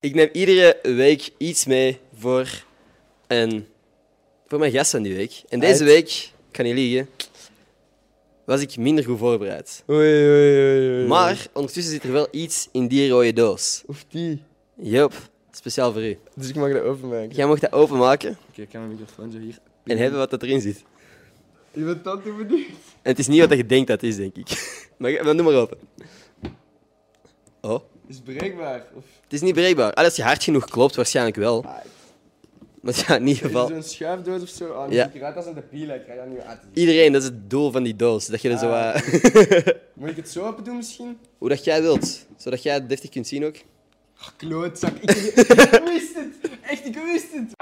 Ik neem iedere week iets mee voor, een, voor mijn gasten die week. En deze Uit. week, ik kan niet liegen, was ik minder goed voorbereid. Oei, oei, oei, oei. Maar ondertussen zit er wel iets in die rode doos. Of die. Yup, speciaal voor u. Dus ik mag dat openmaken. Jij mag dat openmaken Oké, ik kan mijn microfoon zo hier. en hebben wat dat erin zit. Je bent dat te benieuwd. En het is niet wat je denkt dat het is, denk ik. Maar, maar doe maar open. Oh, Is het breekbaar? Of... het is niet breekbaar. Ah, als je hard genoeg klopt, waarschijnlijk wel. Ah, Maar ja, in ieder is geval... zo'n schuifdoos of zo? Oh, Ja. Ik eruit als een debiel, ik krijg dat niet uit. Iedereen, dat is het doel van die doos. Dat je er zo... Ah. Moet ik het zo open doen misschien? hoe dat jij wilt. Zodat jij het deftig kunt zien ook. Oh, klootzak. Ik, ik wist het. Echt, ik wist het.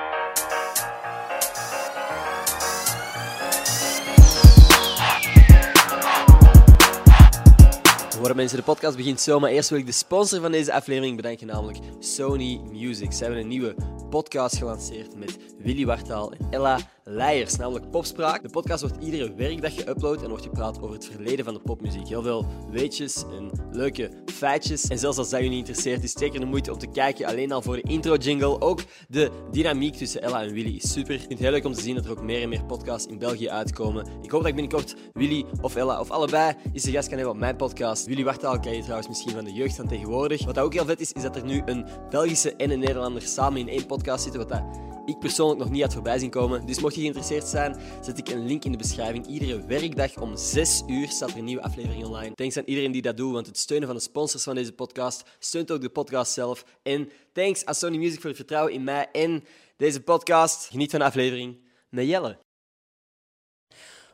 Horen mensen, de podcast begint zo, maar eerst wil ik de sponsor van deze aflevering bedanken, namelijk Sony Music. Ze hebben een nieuwe podcast gelanceerd met Willy Wartaal en Ella Leijers, namelijk Popspraak. De podcast wordt iedere werkdag geüpload en wordt gepraat over het verleden van de popmuziek. Heel veel weetjes en leuke feitjes. En zelfs als dat je niet interesseert, is zeker de moeite om te kijken. Alleen al voor de intro-jingle. Ook de dynamiek tussen Ella en Willy is super. Ik vind het heel leuk om te zien dat er ook meer en meer podcasts in België uitkomen. Ik hoop dat ik binnenkort Willy of Ella of allebei eens de gast kan hebben op mijn podcast. Willy Wartaal ken je trouwens misschien van de jeugd van tegenwoordig. Wat ook heel vet is, is dat er nu een Belgische en een Nederlander samen in één podcast zitten. Wat dat ik persoonlijk nog niet had voorbij zien komen. Dus mocht je geïnteresseerd zijn, zet ik een link in de beschrijving. Iedere werkdag om 6 uur staat er een nieuwe aflevering online. Thanks aan iedereen die dat doet, want het steunen van de sponsors van deze podcast steunt ook de podcast zelf. En thanks aan Sony Music voor het vertrouwen in mij en deze podcast. Geniet van de aflevering met Jelle.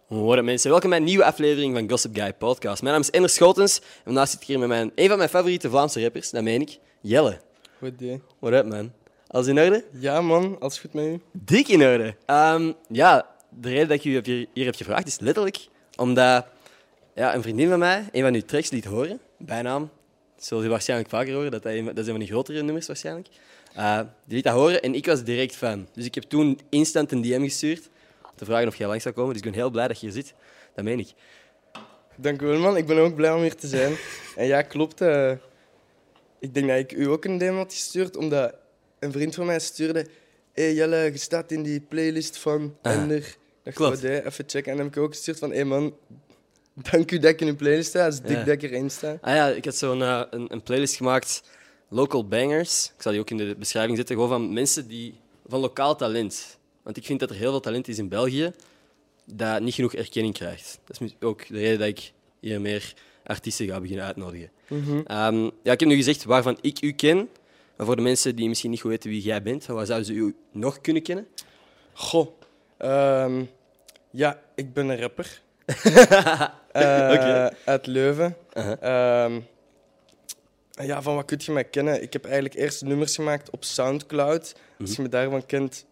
Hoi mensen, welkom bij een nieuwe aflevering van Gossip Guy Podcast. Mijn naam is Ender Schotens en vandaag zit ik hier met mijn, een van mijn favoriete Vlaamse rappers, dat meen ik, Jelle. What up man? Alles in orde? Ja man, alles goed met u? Dik in orde. Ehm, ja, de reden dat ik u hier, hier heb gevraagd is letterlijk omdat ja, een vriendin van mij een van uw tracks liet horen. Bijnaam. Dat zul je waarschijnlijk vaker horen. Dat, dat, een, dat is een van die grotere nummers waarschijnlijk. Eh, die liet dat horen en ik was direct fan. Dus ik heb toen instant een DM gestuurd. Te vragen of jij langs zou komen. Dus ik ben heel blij dat je hier zit. Dat meen ik. Dank u wel man, ik ben ook blij om hier te zijn. en ja, klopt. eh, ik denk dat ik u ook een DM had gestuurd, omdat een vriend van mij stuurde... Hé hey Jelle, je staat in die playlist van Ah, Ender. Dat klopt. even checken. En dan heb ik ook gestuurd van... Hé hey man, dank u dat ik in uw playlist sta. Het is dik Ja. dat ik erin sta. Ah ja, ik had zo'n eh, een, een playlist gemaakt. Local bangers. Ik zal die ook in de beschrijving zetten. Gewoon van mensen die... Van lokaal talent. Want ik vind dat er heel veel talent is in België dat niet genoeg erkenning krijgt. Dat is ook de reden dat ik hier meer artiesten ga beginnen uitnodigen. Ehm, ja, ik heb nu gezegd waarvan ik u ken. Voor de mensen die misschien niet goed weten wie jij bent, waar zouden ze u nog kunnen kennen? Goh. ehm, ja, ik ben een rapper. Eh, Oké. Uit Leuven. Uh-huh. Ehm, ja, van wat kun je mij kennen? Ik heb eigenlijk eerst nummers gemaakt op Soundcloud. Als je me daarvan kent,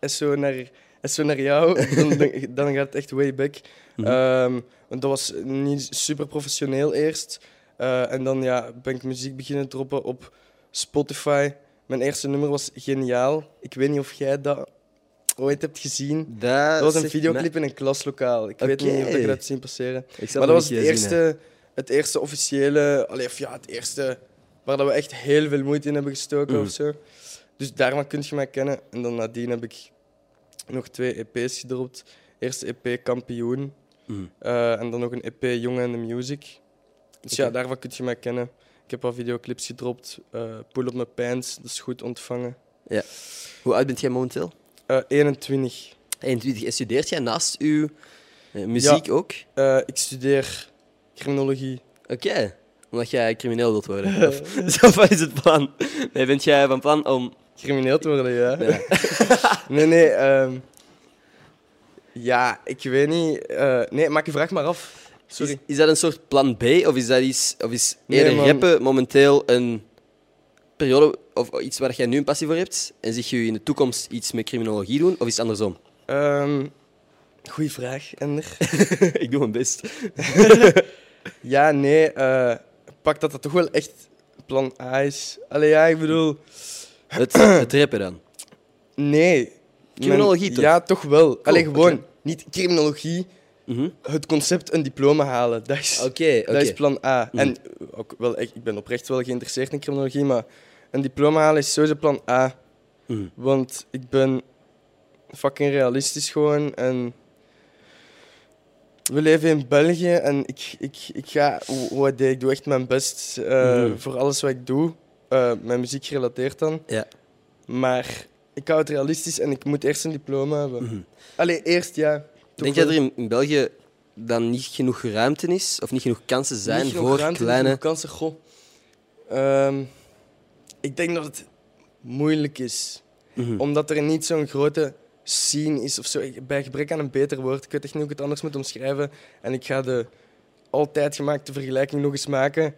is zo naar, is zo naar jou, dan, dan, gaat het echt way back. Ehm, want dat was niet super professioneel eerst. Eh, en dan ja, ben ik muziek beginnen droppen op Spotify. Mijn eerste nummer was geniaal. Ik weet niet of jij dat ooit hebt gezien. Dat was een videoclip in een klaslokaal. Ik weet niet of je dat hebt zien passeren. Ik Maar dat was het eerste, het eerste officiële, allee, of ja, het eerste waar dat we echt heel veel moeite in hebben gestoken Mhm. of zo. Dus daarvan kun je mij kennen. En dan nadien heb ik nog twee EP's gedropt. Eerste EP Kampioen. Mhm. eh, en dan nog een EP Jongen en de Music. Dus ja, daarvan kun je mij kennen. Ik heb al videoclips gedropt. eh Pull op mijn pants, dat is goed ontvangen. Hoe oud bent jij momenteel? Eh 21. 21. En studeert jij naast uw eh, muziek ook? Ik studeer criminologie. Oké, omdat jij crimineel wilt worden. Of, zo, is het plan? Nee, bent jij van plan om... Crimineel te worden, ja. Ja. nee, nee. ehm, ja, ik weet niet. nee, maak je vraag maar af. Sorry. Is, is dat een soort plan B? Of is dat iets... Of is eerder rappen momenteel een periode... Of iets waar jij nu een passie voor hebt? En zie je in de toekomst iets met criminologie doen? Of is het andersom? Ehm goeie vraag, Ender. Ik doe mijn best. ja, nee. eh, pak dat dat toch wel echt plan A is. Allee, ja, ik bedoel... Het, het rappen dan. Nee. Criminologie Men- toch? Ja, toch wel. Allee, gewoon. Niet criminologie. Mhm. Het concept een diploma halen. Dat is... Dat is plan A. Mhm. En ook wel, echt, ik ben oprecht wel geïnteresseerd in criminologie, maar een diploma halen is sowieso plan A. Mhm. Want ik ben fucking realistisch gewoon. En we leven in België en ik, ik, ik ga, deed, ik doe echt mijn best eh, voor alles wat ik doe. Eh, mijn muziek gerelateerd dan. Ja. Maar ik hou het realistisch en ik moet eerst een diploma hebben. Mhm. Allee, eerst ja. Denk jij dat er in, in België dan niet genoeg ruimte is? Of niet genoeg kansen zijn Niet genoeg voor ruimte, niet kleine... genoeg kansen. Goh. Ehm, ik denk dat het moeilijk is. Mhm. Omdat er niet zo'n grote scene is of zo. Bij gebrek aan een beter woord. Ik weet echt niet hoe ik het anders moet omschrijven. En ik ga de altijd gemaakte vergelijking nog eens maken.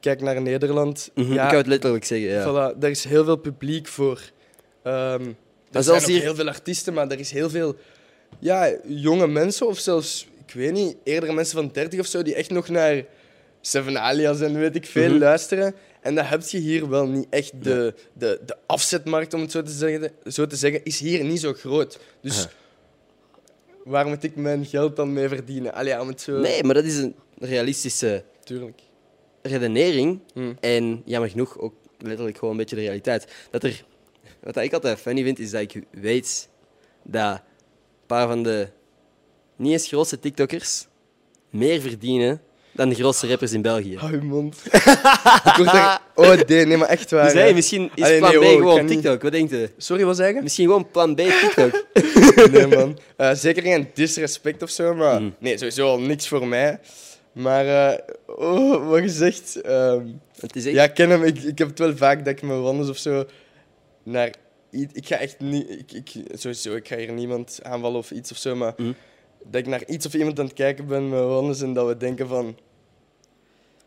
Kijk naar Nederland. Mhm, Ja, Ik kan het letterlijk zeggen, ja. voilà, daar is heel veel publiek voor. Ehm er zijn hier- heel veel artiesten, maar er is heel veel ja, jonge mensen of zelfs, ik weet niet, eerder mensen van 30 of zo die echt nog naar Seven Alias en weet ik veel Mhm. luisteren. En dat heb je hier wel niet echt. De, de, de afzetmarkt, om het zo te, zeggen, zo te zeggen, is hier niet zo groot. Dus Aha. waar moet ik mijn geld dan mee verdienen? Allee, ja, om het zo... Nee, maar dat is een realistische Tuurlijk. redenering. Hm. En jammer genoeg ook letterlijk gewoon een beetje de realiteit. Dat er, wat ik altijd funny vind, is dat ik weet dat paar van de niet eens grootste TikTokkers meer verdienen dan de grootste rappers in België. Hou je mond. ik word daar... Oh, nee, nee, maar echt waar. Dus hey, misschien is Allee, plan nee, B wow, gewoon niet- TikTok. Wat denkt u? Sorry, wat zeggen? Misschien gewoon plan B TikTok. nee, man. Eh, zeker geen disrespect of zo, maar Mhm. nee, sowieso al niks voor mij. Maar, eh, oh, wat gezegd. Het is echt... ja, ik ken hem. Ik, ik heb het wel vaak dat ik me wandels of zo naar. Ik ga echt niet. Ik, ik, sowieso, ik ga hier niemand aanvallen of iets of zo, maar Mhm. dat ik naar iets of iemand aan het kijken ben met wandels en dat we denken van.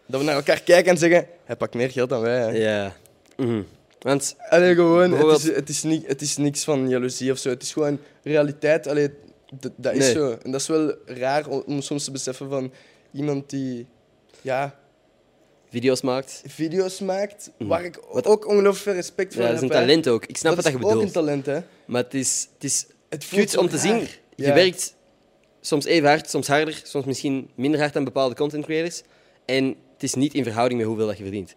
Dat we naar elkaar kijken en zeggen: hij pakt meer geld dan wij. Hè. Ja. Mhm. Want Allee, gewoon, het is, het, is niet, het is niks van jaloezie of zo. Het is gewoon realiteit. Allee, dat is Nee. zo. En dat is wel raar om, om soms te beseffen van iemand die ja, video's maakt. video's maakt, Mhm. waar ik Wat- ook ongelooflijk veel respect voor Ja, heb. dat is een hè. talent ook. Ik snap dat wat je is ook een bedoelt. talent, hè. Maar het is, het is Het voelt zo om te zien. Je Ja. werkt soms even hard, soms harder, soms misschien minder hard dan bepaalde content creators. En het is niet in verhouding met hoeveel dat je verdient.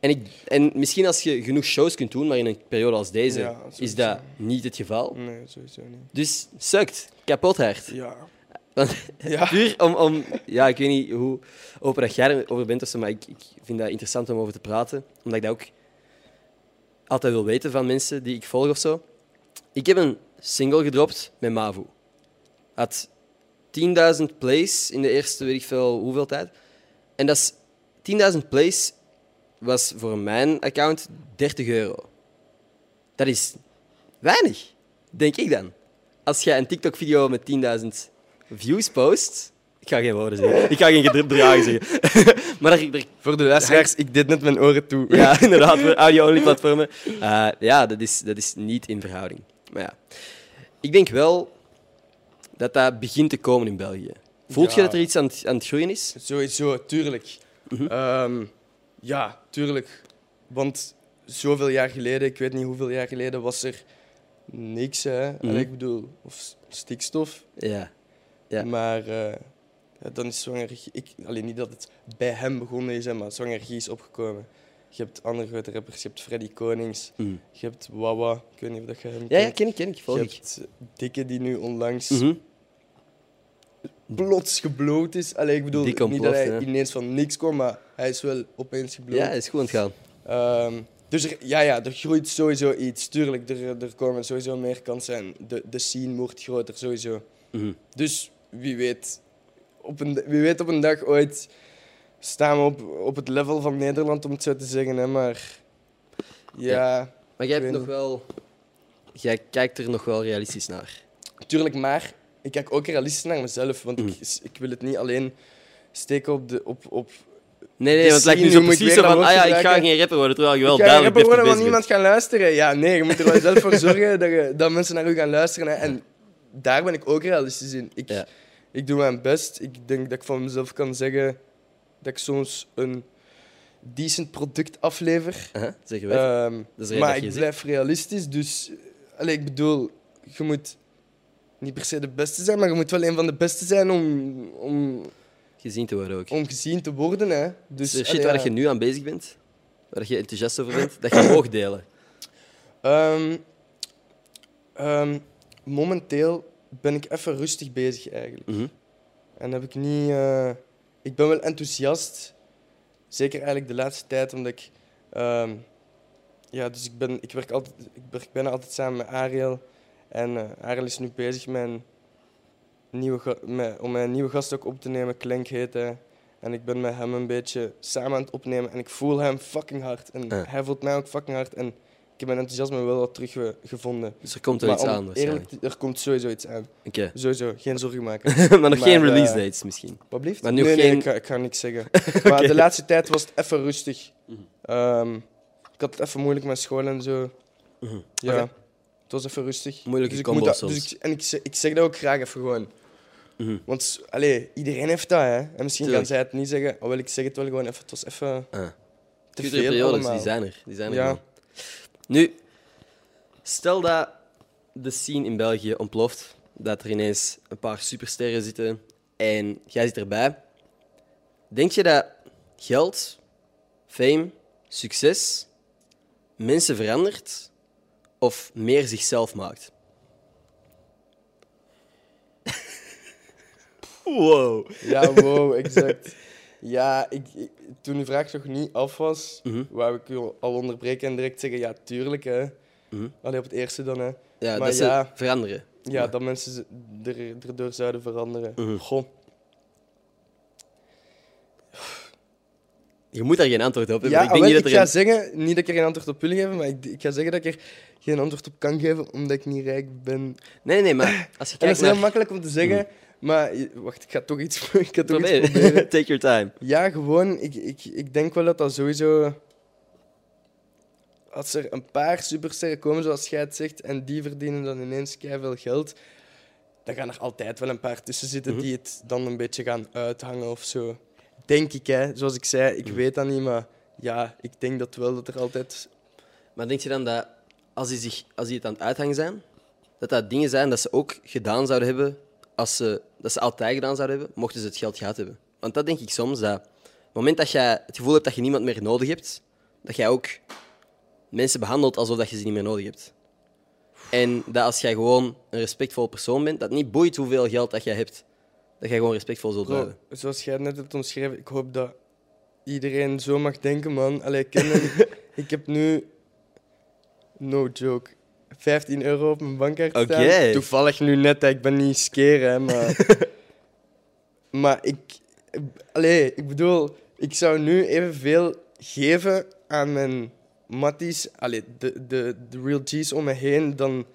En, ik, en misschien als je genoeg shows kunt doen, maar in een periode als deze Ja, sowieso. is dat niet het geval. Nee, sowieso niet. Dus sukt. Kapot hard. Ja. Want Ja. Puur om, om... Ja, ik weet niet hoe open dat jij erover bent, of zo, maar ik, ik vind dat interessant om over te praten. Omdat ik dat ook altijd wil weten van mensen die ik volg of zo. Ik heb een single gedropt met Mavu. Had 10.000 plays in de eerste, weet ik veel hoeveel tijd. En dat is... 10.000 plays was voor mijn account 30 euro. Dat is weinig, denk ik dan. Als jij een TikTok-video met 10.000 views post... Ik ga geen woorden zeggen. Ik ga geen gedrukt bedragen zeggen. maar daar, daar- Voor de luisteraars, ik deed net mijn oren toe. ja, inderdaad, voor audio-only platformen. Eh, ja, dat is, dat is niet in verhouding. Maar ja, ik denk wel dat dat begint te komen in België. Voelt je dat er iets aan het, aan het groeien is? Sowieso, tuurlijk. Mhm. Ehm, ja, tuurlijk. Want zoveel jaar geleden, ik weet niet hoeveel jaar geleden, was er niks. Hè? Mhm. Allee, ik bedoel, of stikstof. Ja. Ja. Maar eh, ja, dan is zwangergie... Ik, alleen niet dat het bij hem begonnen is, hè, maar zwangergie is opgekomen. Je hebt andere grote rappers, je hebt Freddy Konings, Mhm. je hebt Wawa, ik weet niet of dat je hem Ja, ja, ken ik, ken ik. Volg je ik. hebt Dikke die nu onlangs Mhm. plots gebloot is. Allee, ik bedoel, niet dat hij ja. ineens van niks kwam, maar hij is wel opeens gebloot. Ja, is goed aan het gaan. Ehm, dus er, ja, ja, er groeit sowieso iets. Tuurlijk, er, er komen sowieso meer kansen en de, de scene wordt groter, sowieso. Mhm. Dus wie weet, op een, wie weet op een dag ooit staan we op, op het level van Nederland, om het zo te zeggen. Hè, maar ja, Maar jij Ik hebt nog wel... Jij kijkt er nog wel realistisch naar. tuurlijk, maar ik kijk ook realistisch naar mezelf, want Mm. ik, ik wil het niet alleen steken op de... Op, op Nee, nee, De want het lijkt nu zo ik precies zo van... Ah ja, ik ga geen rapper worden, terwijl je wel ik ga duidelijk rapper worden, want niemand gaan luisteren. Ja, nee, je moet er wel zelf voor zorgen dat, je, dat mensen naar u gaan luisteren. Hè. En daar ben ik ook realistisch in. Ik, Ja. ik doe mijn best. Ik denk dat ik van mezelf kan zeggen dat ik soms een decent product aflever. Aha, zeg je wel. Ehm, maar ik blijf realistisch. Dus allee, ik bedoel, je moet niet per se de beste zijn, maar je moet wel een van de beste zijn om, om, Gezien te worden ook. om gezien te worden. Hè. Dus, de shit allee, waar ja. je nu aan bezig bent, waar je enthousiast over bent, dat je mag delen? Ehm, momenteel ben ik even rustig bezig eigenlijk. Mhm. En heb ik niet. eh, ik ben wel enthousiast. Zeker eigenlijk de laatste tijd, omdat ik. ehm, ja, dus ik, ben, ik, werk altijd, ik werk bijna altijd samen met Ariel. En eh, Ariel is nu bezig met een nieuwe, met, om een nieuwe gast ook op te nemen. Klenk heet hij. En ik ben met hem een beetje samen aan het opnemen. En ik voel hem fucking hard. En hij voelt mij ook fucking hard. En heb mijn enthousiasme wel wat teruggevonden. Dus er komt er Maar iets aan eerlijk, er komt sowieso iets aan. Oké. Sowieso, geen zorgen maken. maar nog Maar, geen eh, release dates misschien. Wat blieft? Maar nu nee, geen- nee, ik ga, ik ga niks zeggen. Maar de laatste tijd was het even rustig. Mhm. Ehm, ik had het even moeilijk met school en zo. Mhm. Ja, het was even rustig. Moeilijke dus ik moet dat-. Dus ik, en ik, zeg- ik zeg dat ook graag even gewoon. Mhm. Want allee, iedereen heeft dat, hè. En misschien Tuurlijk. gaan zij het niet zeggen. Alhoewel, ik zeg het wel gewoon even. Het was even Ah. te veel periodes, allemaal. die zijn er. Die zijn er Ja. gewoon. Nu, stel dat de scene in België ontploft, dat er ineens een paar supersterren zitten en jij zit erbij. Denk je dat geld, fame, succes mensen verandert of meer zichzelf maakt? wow. Ja, wow, exact. Ja, ik, ik- toen de vraag nog niet af was, Mhm. wou ik je al onderbreken en direct zeggen, ja, tuurlijk, hè. Mhm. Allee, op het eerste dan, hè. Ja, Maar dat ja. veranderen. Ja, dat mensen ze- er, erdoor zouden veranderen. Mhm. Goh. Je moet daar geen antwoord op hebben. Ja, ik denk wel, niet dat er ga een- zeggen, niet dat ik er geen antwoord op wil geven, maar ik, ik ga zeggen dat ik er geen antwoord op kan geven, omdat ik niet rijk ben. Nee, nee, nee, maar als je En dat kijkt is heel naar... makkelijk om te zeggen, maar wacht, ik ga toch iets, ik ga toch iets Probeer. proberen. Take your time. Ja, gewoon, ik, ik, ik denk wel dat dat sowieso... Als er een paar supersterren komen, zoals jij het zegt, en die verdienen dan ineens veel geld, dan gaan er altijd wel een paar tussen zitten Mhm. die het dan een beetje gaan uithangen of zo. Denk ik, hè. Zoals ik zei, ik Mhm. weet dat niet, maar ja, ik denk dat wel dat er altijd... Maar denk je dan dat als die, zich, als die het aan het uithangen zijn, dat dat dingen zijn dat ze ook gedaan zouden hebben, als ze, dat ze altijd gedaan zouden hebben, mochten ze het geld gehad hebben? Want dat denk ik soms, dat op het moment dat jij het gevoel hebt dat je niemand meer nodig hebt, dat jij ook mensen behandelt alsof dat je ze niet meer nodig hebt. En dat als jij gewoon een respectvol persoon bent, dat niet boeit hoeveel geld dat jij hebt, dat jij gewoon respectvol zult blijven. zoals jij net hebt omschreven, ik hoop dat iedereen zo mag denken, man. Allee, kennen. ik heb nu, no joke, 15 euro op mijn bankkaart staan. Toevallig nu net, ik ben niet skeren, maar... maar ik... Allee, ik bedoel, ik zou nu evenveel geven aan mijn matties, allee, de, de, de real G's om me heen, dan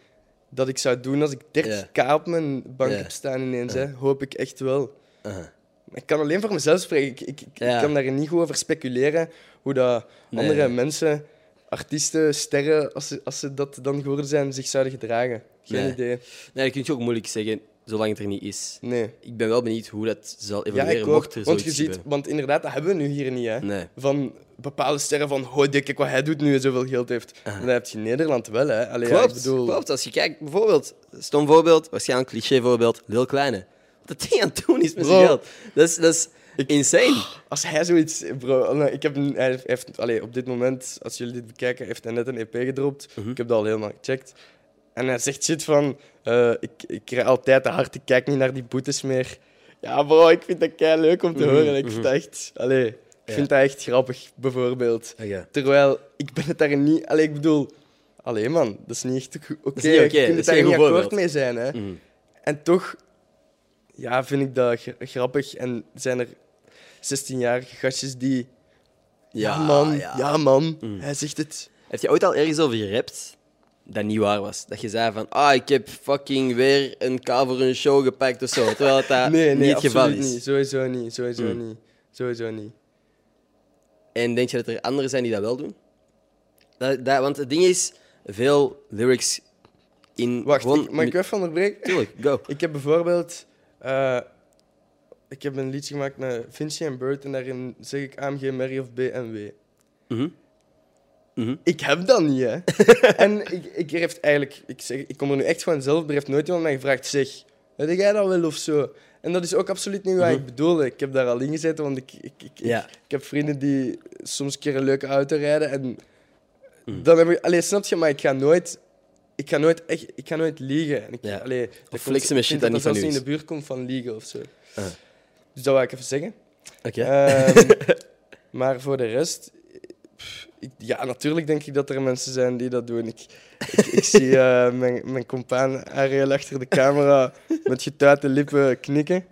dat ik zou doen als ik 30k op mijn bank heb staan ineens. Hè. Hoop ik echt wel. Maar Ik kan alleen voor mezelf spreken. Ik, ik, ik Ja. kan daar niet goed over speculeren hoe dat Nee. andere mensen, artiesten, sterren, als ze, als ze dat dan geworden zijn, zich zouden gedragen. Geen Nee. idee. Nee, dat kun je ook moeilijk zeggen, zolang het er niet is. Nee. Ik ben wel benieuwd hoe dat zal Ja, evolueren, ook. mocht er Want je ziet, want inderdaad, dat hebben we nu hier niet. Hè. Nee. Van bepaalde sterren van, oh, kijk wat hij doet nu en zoveel geld heeft. Aha. Maar dat heb je in Nederland wel, hè. Allee, ja, Klopt, ik bedoel... klopt. Als je kijkt, bijvoorbeeld, stom voorbeeld, waarschijnlijk cliché voorbeeld, Lil Kleine. Wat dat ding aan het doen is met zijn geld. Dat is, dat is insane. Als hij zoiets... Bro, ik heb, hij heeft, allee, op dit moment, als jullie dit bekijken, heeft hij net een EP gedropt. Mhm. Ik heb dat al helemaal gecheckt. En hij zegt shit van... eh, ik, ik krijg altijd te hard, ik kijk niet naar die boetes meer. Ja, bro, ik vind dat kei leuk om te Mhm, horen. Ik mhm. vind dat echt... Allee, ik Ja. vind dat echt grappig, bijvoorbeeld. Okay. Terwijl, ik ben het daar niet... Allee, ik bedoel... Allee, man, dat is niet echt oké. Je kunt het is daar niet akkoord mee zijn, hè. Mhm. En toch ja, vind ik dat gra- grappig. En zijn er 16-jarige gastjes die... Ja, man, ja, man. Mm. Hij zegt het. Heb je ooit al ergens over gerapt dat niet waar was? Dat je zei van, ah, ik heb fucking weer een K voor een show gepakt of zo. Terwijl dat nee, nee, niet het geval is. niet. Sowieso niet. Sowieso Mm. niet. Sowieso niet. En denk je dat er anderen zijn die dat wel doen? Dat, dat, want het ding is, veel lyrics in Wacht, gewoon... ik, mag ik even onderbreken? Tuurlijk, go. Ik heb bijvoorbeeld... eh, ik heb een liedje gemaakt met Vinci en Bird en daarin zeg ik AMG, Mary of BMW. Mhm. Mhm. Ik heb dat niet, hè. en ik, ik, heeft eigenlijk... Ik, zeg, ik kom er nu echt van zelf. Er heeft nooit iemand mij gevraagd, zeg, heb jij dat wel of zo? En dat is ook absoluut niet wat ik bedoelde. Ik heb daar al in gezeten, want ik, ik, ik, Ja. ik, ik heb vrienden die soms een keer een leuke auto rijden. En dan heb ik... Allee, snap je? Maar ik ga nooit... Ik ga nooit echt... Ik ga nooit liegen. En ik, Ja. allee, dat komt- flexen met shit dat niet van niet in de buurt komt van liegen of zo. Ah. Dus dat wil ik even zeggen. Oké. Ehm, maar voor de rest... pff, ik- ja, natuurlijk denk ik dat er mensen zijn die dat doen. Ik, ik, ik zie eh, mijn, mijn compaan Ariel achter de camera met getuite lippen knikken.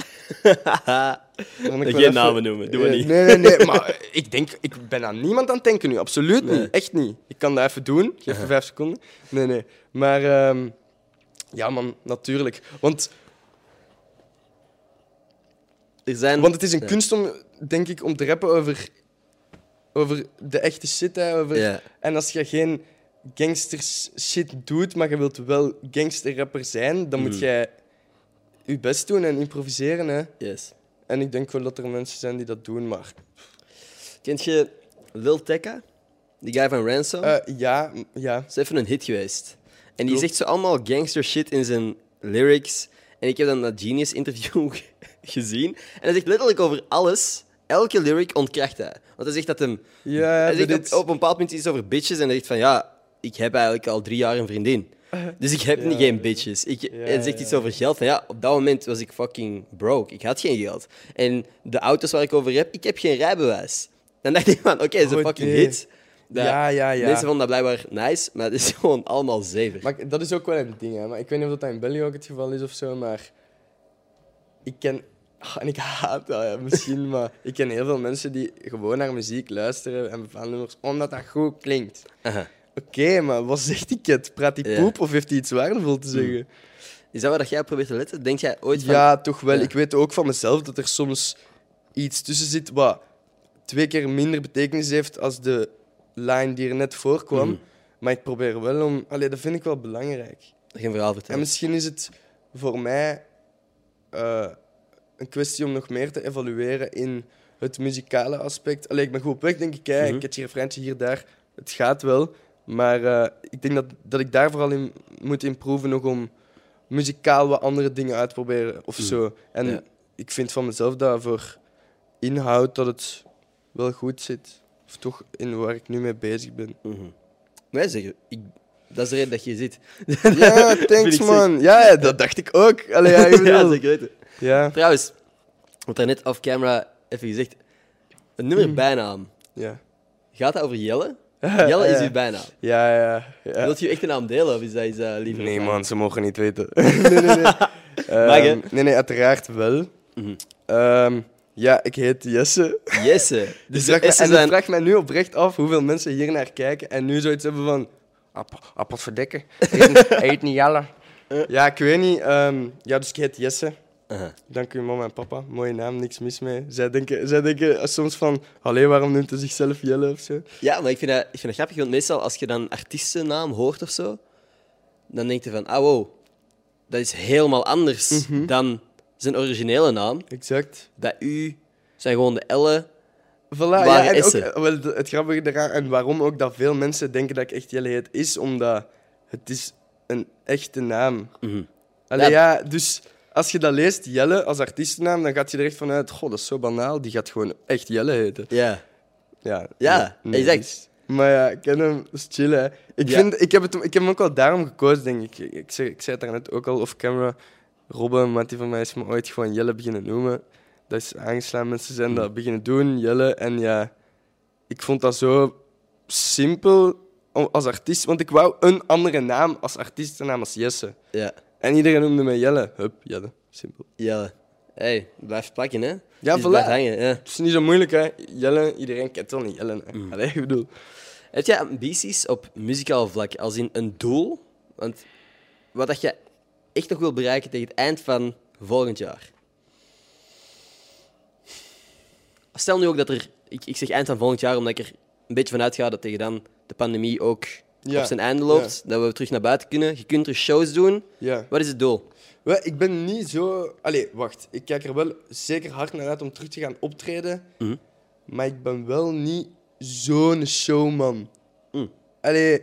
Geen even- namen noemen, doe maar Eh, niet. Nee, nee, nee. Maar ik denk, ik ben aan niemand aan het denken nu. Absoluut Nee. niet. Echt niet. Ik kan dat even doen. Geef me vijf seconden. Nee, nee. Maar ehm, ja, man, natuurlijk. Want, er zijn... want het is een Ja. kunst om, denk ik, om te rappen over, over de echte shit. Hè, over, Ja. En als je geen gangster shit doet, maar je wilt wel gangsterrapper zijn, dan moet Mhm. jij je best doen en improviseren. Hè. Yes. En ik denk wel dat er mensen zijn die dat doen, maar... Kent je Lil Tecca? Die guy van Ransom? eh, ja, ja. Dat is even een hit geweest. En die zegt zo allemaal gangster shit in zijn lyrics. En ik heb dan dat Genius interview gezien. En hij zegt letterlijk over alles. Elke lyric ontkracht hij. Want hij zegt dat hem... Ja, hij zegt op, op een bepaald punt iets over bitches. En hij zegt van ja, ik heb eigenlijk al drie jaar een vriendin. Dus ik heb Ja. niet geen bitches. Ik, hij zegt ja, iets over geld. Van ja, op dat moment was ik fucking broke. Ik had geen geld. En de auto's waar ik over heb, ik heb geen rijbewijs. Dan dacht ik van oké, dat is een Oh, fucking nee. hit. Dat- Ja, ja, ja. Mensen vonden dat blijkbaar nice, maar het is gewoon allemaal zever. Maar dat is ook wel een ding, hè. Maar ik weet niet of dat in België ook het geval is of zo, maar... Ik ken... Ah, En ik haat dat, ja, misschien, maar ik ken heel veel mensen die gewoon naar muziek luisteren en bepaalde nummers omdat dat goed klinkt. Oké, maar wat zegt die kid? Praat hij Ja. poep of heeft hij iets waardevol te zeggen? Is dat waar dat jij probeert te letten? Denk jij ooit van... Ja, toch wel. Ja. Ik weet ook van mezelf dat er soms iets tussen zit wat twee keer minder betekenis heeft als de line die er net voorkwam. Mhm. Maar ik probeer wel om... Allee, dat vind ik wel belangrijk. Geen verhaal En vertellen. misschien is het voor mij eh, een kwestie om nog meer te evalueren in het muzikale aspect. Allee, ik ben goed op weg, denk ik. Hè. Mhm. Ik heb je refreintje hier, daar. Het gaat wel. Maar eh, ik denk dat, dat ik daar vooral in moet improven nog om muzikaal wat andere dingen uit te proberen of Mhm. zo. En Ja. ik vind van mezelf dat voor inhoud dat het wel goed zit. Of toch in waar ik nu mee bezig ben. Mhm. Wij zeggen, ik... dat is de reden dat je zit. Ja, thanks man. Ja, ja, dat dacht ik ook. Allee, ja, ik ja, zeker weten. ja. Trouwens, wat net off-camera even gezegd. Een nummer Mhm. bijnaam. Ja. Gaat dat over Jelle? Jelle is uw bijnaam. Ja, ja. ja. Wilt je echt een naam delen of is dat iets uh, liever? Nee, man, ze mogen niet weten. nee, nee, nee. Ehm, Mag, nee, nee, uiteraard wel. Mhm. Ehm, ja, ik heet Jesse. Jesse. Dus S'en en ik vraag mij nu oprecht af hoeveel mensen hier naar kijken en nu zoiets hebben van... App, appel verdekken. Hij heet niet Jelle. Ja, ik weet niet. Ehm, ja, dus ik heet Jesse. Aha. Dank u, mama en papa. Mooie naam, niks mis mee. Zij denken, zij denken soms van... Allee, waarom noemt hij zichzelf Jelle of zo? Ja, maar ik vind, dat, ik vind dat grappig, want meestal als je dan artiestennaam hoort of zo, dan denk je van, ah wow, dat is helemaal anders Mhm. dan zijn originele naam. Exact. Dat U zijn gewoon de L'en. Voilà, ja, en ook, wel, het grappige eraan, en waarom ook dat veel mensen denken dat ik echt Jelle heet, is omdat het is een echte naam. Allee, Ja. ja. dus als je dat leest, Jelle als artiestennaam, dan gaat je er echt vanuit, goh, dat is zo banaal, die gaat gewoon echt Jelle heten. Ja. Ja, Ja, nee, exact. maar ja, ik ken hem, dat is chill, hè. Ik, Ja. vind, ik, heb het, ik heb hem ook wel daarom gekozen, denk ik. Ik, ik, zei, ik zei het daarnet ook al off camera. Robben, maar die van mij is me ooit gewoon Jelle beginnen noemen. Dat is aangeslaan, mensen zijn dat beginnen doen, Jelle. En ja, ik vond dat zo simpel als artiest, want ik wou een andere naam als artiestennaam als Jesse. Ja. En iedereen noemde mij Jelle. Hup, Jelle. Simpel. Jelle. hey, blijf plakken, hè? Ja, voilà. blijf hangen, ja. Het is niet zo moeilijk, hè. Jelle, iedereen kent wel niet Jelle. Hè. Mm. Allee, ik bedoel... Heb jij ambities op muzikaal vlak, als in een doel? Want wat dat je echt nog wil bereiken tegen het eind van volgend jaar? Stel nu ook dat er, ik, ik zeg eind van volgend jaar, omdat ik er een beetje vanuit ga dat tegen dan de pandemie ook Ja. op zijn einde loopt, dat we terug naar buiten kunnen. Je kunt er shows doen. Ja. Wat is het doel? Wel, ik ben niet zo... Allee, wacht. Ik kijk er wel zeker hard naar uit om terug te gaan optreden. Mhm. Maar ik ben wel niet zo'n showman. Mm. Allee,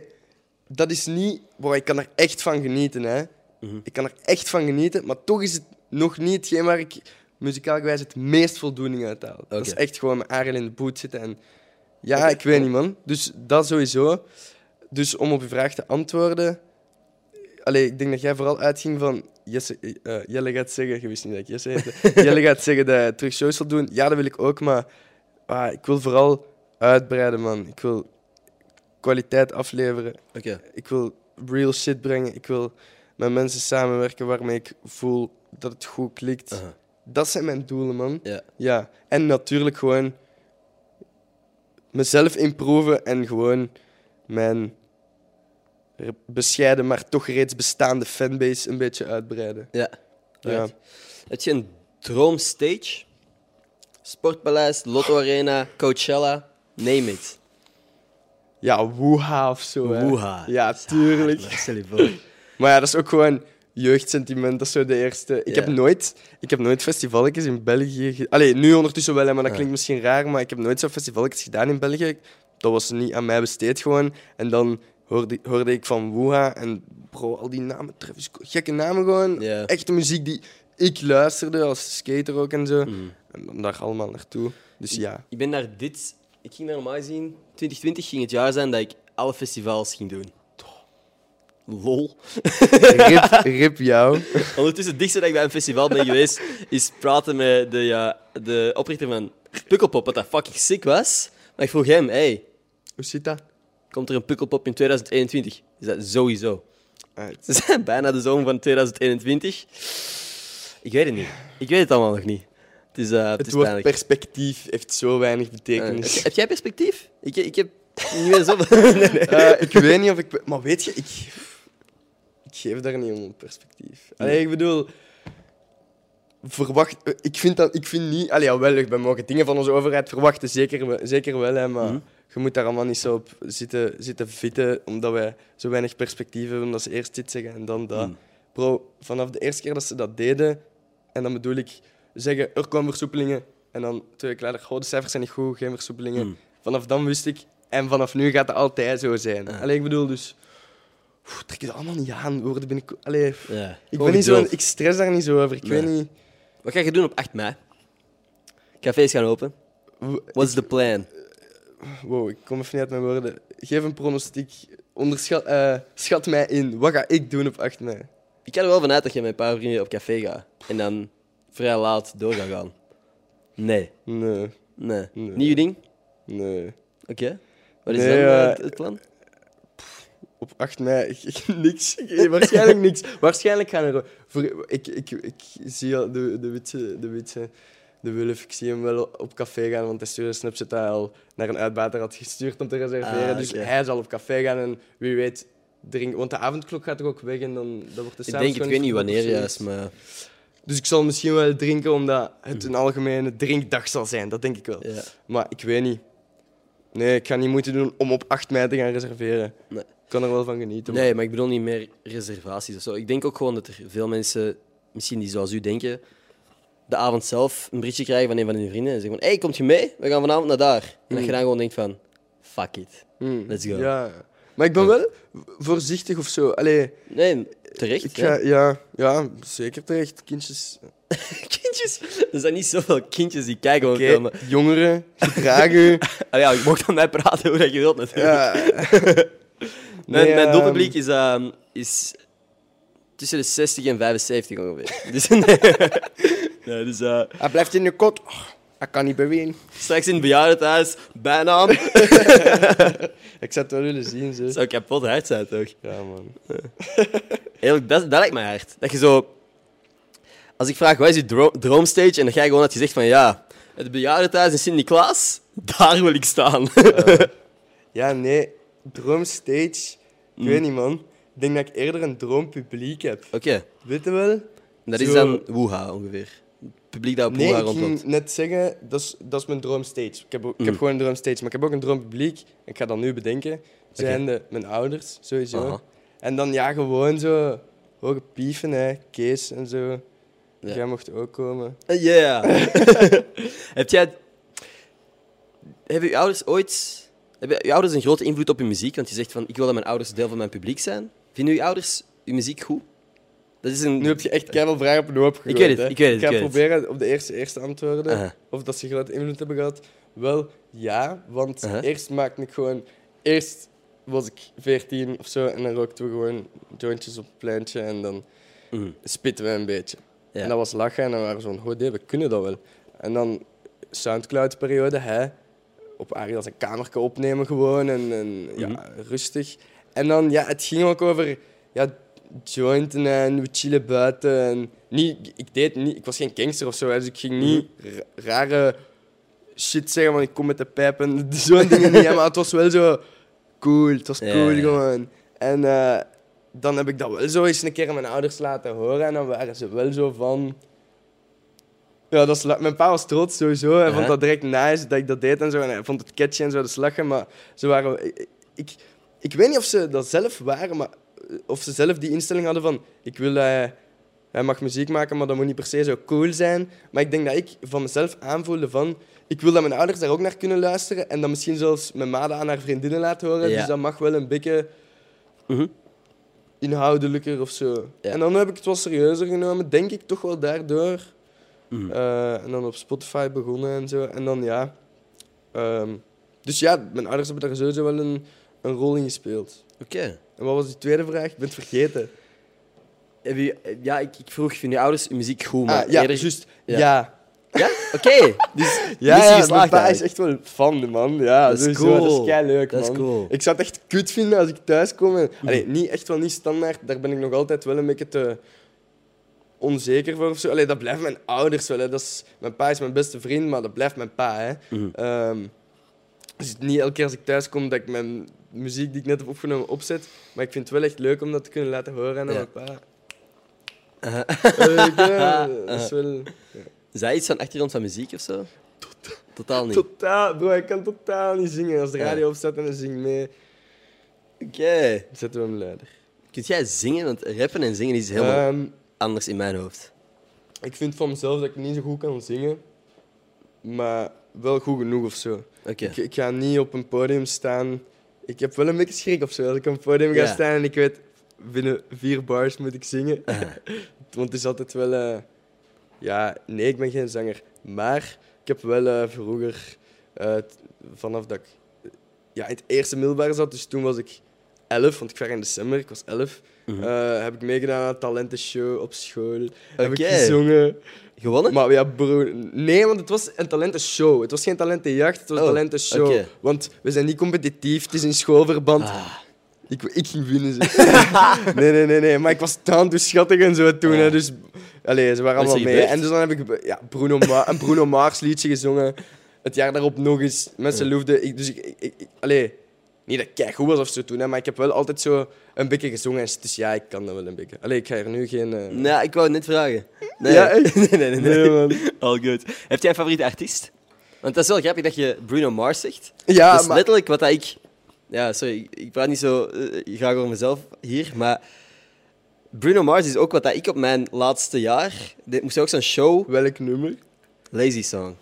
dat is niet... Boah, ik kan er echt van genieten, hè. Mhm. Ik kan er echt van genieten, maar toch is het nog niet hetgeen waar ik muzikaal gewijs het meest voldoening uit haal. Dat is echt gewoon mijn Ariel in de boot zitten. En ja, ik weet niet, man. Dus dat sowieso. Dus om op je vraag te antwoorden... Allee, ik denk dat jij vooral uitging van... Jesse, eh, Jelle gaat zeggen... Je wist niet dat ik Jesse heette. Jelle gaat zeggen dat je terug shows wil doen. Ja, dat wil ik ook, maar... ah, ik wil vooral uitbreiden, man. Ik wil kwaliteit afleveren. Oké. Ik wil real shit brengen. Ik wil met mensen samenwerken waarmee ik voel dat het goed klikt. Dat zijn mijn doelen, man. Ja. Ja. En natuurlijk gewoon mezelf improven en gewoon mijn bescheiden, maar toch reeds bestaande fanbase een beetje uitbreiden. Ja. Ja. Heb je een droomstage? Sportpaleis, Lotto Arena, Coachella, name it. Ja, woeha of zo. hè. Woeha. Ja, tuurlijk. Maar ja, dat is ook gewoon jeugdsentiment. Dat is zo de eerste. Ik, Ja. heb, nooit, ik heb nooit festivalletjes in België... ge- Allee, nu ondertussen wel, hè, maar dat klinkt misschien raar, maar ik heb nooit zo'n festivalletjes gedaan in België. Dat was niet aan mij besteed gewoon. En dan hoorde, hoorde ik van Woeha en bro, al die namen, Travis gekke namen gewoon. Echte muziek die ik luisterde als skater ook en zo. Mhm. En dan daar allemaal naartoe. Dus ja. Ik ben naar dit... Ik ging naar normaal gezien... 2020 ging het jaar zijn dat ik alle festivals ging doen. Lol. Rip, rip jou. Ondertussen, het dichtste dat ik bij een festival ben geweest, is praten met de, ja, de oprichter van Pukkelpop, wat dat fucking sick was. Maar ik vroeg hem, hey, Hoe zit dat? Komt er een Pukkelpop in 2021? Is dat sowieso? Uit. Ze zijn bijna de zomer van 2021. Ik weet het niet. Ik weet het allemaal nog niet. Het is, eh, het Het is woord pijnlijk. perspectief heeft zo weinig Eh, betekenis. heb, heb jij perspectief? Ik, ik heb niet meer zoveel... nee, nee. Eh, ik weet niet of ik... Maar weet je, ik... Ik geef daar niet om perspectief. Allee, ik bedoel... Verwacht... Ik vind, dat, ik vind niet... Allee, ja, wel, we mogen dingen van onze overheid verwachten, zeker, zeker wel, hè, maar... Mhm. Je moet daar allemaal niet zo op zitten, zitten vitten, omdat wij zo weinig perspectief hebben, dat ze eerst dit zeggen en dan dat. Mhm. Bro, vanaf de eerste keer dat ze dat deden, en dan bedoel ik zeggen, er komen versoepelingen, en dan twee weken later, oh, de cijfers zijn niet goed, geen versoepelingen. Mhm. Vanaf dan wist ik, en vanaf nu gaat het altijd zo zijn. Alleen ik bedoel dus, oef, trek het allemaal niet aan, worden ben ik... Allee, Ja, ik, gewoon ben niet zo, ik stress daar niet zo over, ik Nee. weet niet... Wat ga je doen op 8 mei? Cafés gaan open. What's the plan? Wow, ik kom even niet uit mijn woorden. Geef een pronostiek. Onderschat, eh, schat mij in. Wat ga ik doen op 8 mei? Ik ga er wel vanuit dat je met een paar vrienden op café gaat. En dan vrij laat door gaat gaan. Nee. Nee, Nee. Nee. Nieuw ding? nee. Oké. Wat is Nee, dan eh, eh, het plan? Op 8 mei, ik, ik- niks. Ik- waarschijnlijk niks. Waarschijnlijk gaan er... Voor, ik, ik, ik zie al de, de witse, de witse, de Wulf, ik zie hem wel op café gaan, want hij stuurde Snapchat dat hij al naar een uitbater had gestuurd om te reserveren. Ah, Dus hij zal op café gaan en wie weet... Drink, want de avondklok gaat toch ook weg en dan dat wordt de Ik denk, ik weet niet wanneer juist, juist. maar... Dus ik zal misschien wel drinken, omdat het een algemene drinkdag zal zijn. Dat denk ik wel. Ja. Maar ik weet niet. Nee, ik ga niet moeite doen om op 8 mei te gaan reserveren. Nee. Ik kan er wel van genieten. Nee, maar ik bedoel niet meer reservaties of zo. Ik denk ook gewoon dat er veel mensen, misschien die zoals u denken, de avond zelf een berichtje krijgen van een van hun vrienden en zeggen van hey, komt je mee? We gaan vanavond naar daar. En dat je dan gewoon denkt van, fuck it. Hmm. Let's go. Ja. Maar ik ben wel voorzichtig of zo. Allee, Nee, terecht. ik ja. ga, ja, ja, zeker terecht. Kindjes. Kindjes. Er zijn niet zoveel kindjes die kijken okay. filmen. jongeren. Ah, ja, je mag aan mij praten hoe dat je wilt natuurlijk. ja. Mijn, Nee, mijn ehm, doelpubliek is, ehm, is tussen de 60 en 75 ongeveer. Dus, nee. nee, dus eh, Hij blijft in de kot. Oh, hij kan niet bewegen. straks in het bejaardentehuis, bijnaam. Ik zou het wel willen zien, zo. Zou kapot hard zijn, toch? Ja, man. Eerlijk, dat, dat lijkt mij hard. Dat je zo... Als ik vraag, wat is je dro droomstage? En dan ga je gewoon dat je zegt van, ja, het bejaardentehuis in Sint-Niklaas, daar wil ik staan. Ja, nee. Droomstage. Ik Mm. weet niet, man. Ik denk dat ik eerder een droompubliek heb. Oké, Weet je wel? dat is Zo- dan Woeha ongeveer. Het publiek dat op Nee, Woeha ik rondloopt. ging net zeggen, dat is, dat is mijn droomstage. Ik heb, ook, ik Mm. heb gewoon een droomstage, maar ik heb ook een droompubliek. Ik ga dat nu bedenken. Zijn de, mijn ouders, sowieso. Aha. En dan ja, gewoon zo hoge pieven, hè. Kees en zo. Ja. Jij mocht ook komen. Ja. Heb jij... Hebben je ouders ooit... Hebben je ouders een grote invloed op je muziek? Want je zegt van, ik wil dat mijn ouders deel van mijn publiek zijn. Vinden je ouders je muziek goed? Dat is een... Nu heb je echt keihard vragen op een hoop gegooid. weet het, hè. ik weet het, Ik ga ik proberen op de eerste, eerste antwoorden. Of dat ze grote invloed hebben gehad. Wel, ja. Want eerst maakte ik gewoon... Eerst was ik 14 of zo en dan rookten we gewoon jointjes op het pleintje en dan Mhm. spitten we een beetje. Ja. En dat was lachen en dan waren we zo van, oh nee, we kunnen dat wel. En dan Soundcloud-periode, hè. Op Ariel zijn kamertje opnemen gewoon en, en ja, Mhm. rustig. En dan, ja, het ging ook over ja, jointen en we chillen buiten. En niet, ik, deed niet, ik was geen gangster of zo, dus ik ging niet ra- rare shit zeggen, want ik kom met de pijp en zo'n dingen niet. Maar het was wel zo cool, het was cool gewoon. En eh, dan heb ik dat wel zo eens een keer aan mijn ouders laten horen en dan waren ze wel zo van... Ja, dat is mijn pa was trots sowieso. Hij vond dat direct nice dat ik dat deed en zo. En hij vond het catchy en zo, dus lachen. Maar ze waren... Ik, ik, ik weet niet of ze dat zelf waren, maar of ze zelf die instelling hadden van... Ik wil... eh, hij mag muziek maken, maar dat moet niet per se zo cool zijn. Maar ik denk dat ik van mezelf aanvoelde van... Ik wil dat mijn ouders daar ook naar kunnen luisteren. En dan misschien zelfs mijn ma dat aan haar vriendinnen laten horen. Ja. Dus dat mag wel een beetje Mhm. inhoudelijker of zo. Ja. En dan heb ik het wat serieuzer genomen, denk ik toch wel daardoor. Mhm. Eh, en dan op Spotify begonnen en zo. En dan ja. Ehm, dus ja, mijn ouders hebben daar sowieso wel een, een rol in gespeeld. Oké. En wat was die tweede vraag? Ik ben het vergeten. Heb je- Ja, ik, ik vroeg, vinden je ouders muziek goed? Maar Ah, ja, eerder- juist. ja. Ja. Ja? Oké. Dus Ja, ja mijn pa is echt wel fan, man. Ja, Dat is sowieso, cool. Dat is kei leuk, Dat is man. cool. Ik zou het echt kut vinden als ik thuis kom. En, Allee, niet echt wel niet standaard. Daar ben ik nog altijd wel een beetje te onzeker voor of zo. Allee, dat blijft mijn ouders wel. Hè. Dat is, mijn pa is mijn beste vriend, maar dat blijft mijn pa. Hè. Ehm, dus niet elke keer als ik thuis kom dat ik mijn muziek die ik net heb opgenomen opzet. Maar ik vind het wel echt leuk om dat te kunnen laten horen aan Ja. mijn pa. Eh, ja, dat is wel... Is dat iets van achtergrond van muziek of zo? Totaal niet. Totaal, bro, ik kan totaal niet zingen. Als de radio opstaat en hij zingt mee, Oké. zetten we hem luider. Kunt jij zingen? Want rappen en zingen is helemaal Ehm, anders in mijn hoofd. ik vind van mezelf dat ik niet zo goed kan zingen, maar wel goed genoeg of zo. Ik, ik ga niet op een podium staan. Ik heb wel een beetje schrik of zo. Als ik op een podium ga Ja. staan en ik weet, binnen vier bars moet ik zingen. Want het is altijd wel... eh, ja, nee, ik ben geen zanger. Maar ik heb wel eh, vroeger, eh, vanaf dat ik ja, in het eerste middelbaar zat, dus toen was ik elf, want ik was in december, ik was elf, Mhm. eh, heb ik meegedaan aan een talentenshow op school. Heb ik gezongen. Gewonnen? Maar ja, bro, nee, want het was een talentenshow. Het was geen talentenjacht, het was een Oh, talentenshow. Want we zijn niet competitief, het is in schoolverband. Ah. Ik, ik ging winnen. Ze. nee, nee, nee, nee. Maar ik was taan toe schattig en zo toen. Ah. Hè, dus allee, ze waren allemaal mee. En dus dan heb ik ja, Bruno Ma een Bruno Mars liedje gezongen. Het jaar daarop nog eens. Mensen Ja. loefden. Ik, dus ik, ik, ik- ik- allee, niet dat ik goed was of zo toen, hè, maar ik heb wel altijd zo een beetje gezongen. Dus ja, ik kan dat wel een beetje. Allee, ik ga er nu geen. Nee, ik wou het net vragen. Nee. Ja, nee, nee, nee. nee. Nee, man. All good. Heb jij een favoriete artiest? Want dat is wel grappig dat je Bruno Mars zegt. Ja, dat is maar- letterlijk wat dat ik... Ja, sorry, ik- praat niet zo eh, graag over mezelf hier, maar... Bruno Mars is ook wat dat ik op mijn laatste jaar... Dit moest ook zo'n show... Welk nummer? Lazy Song.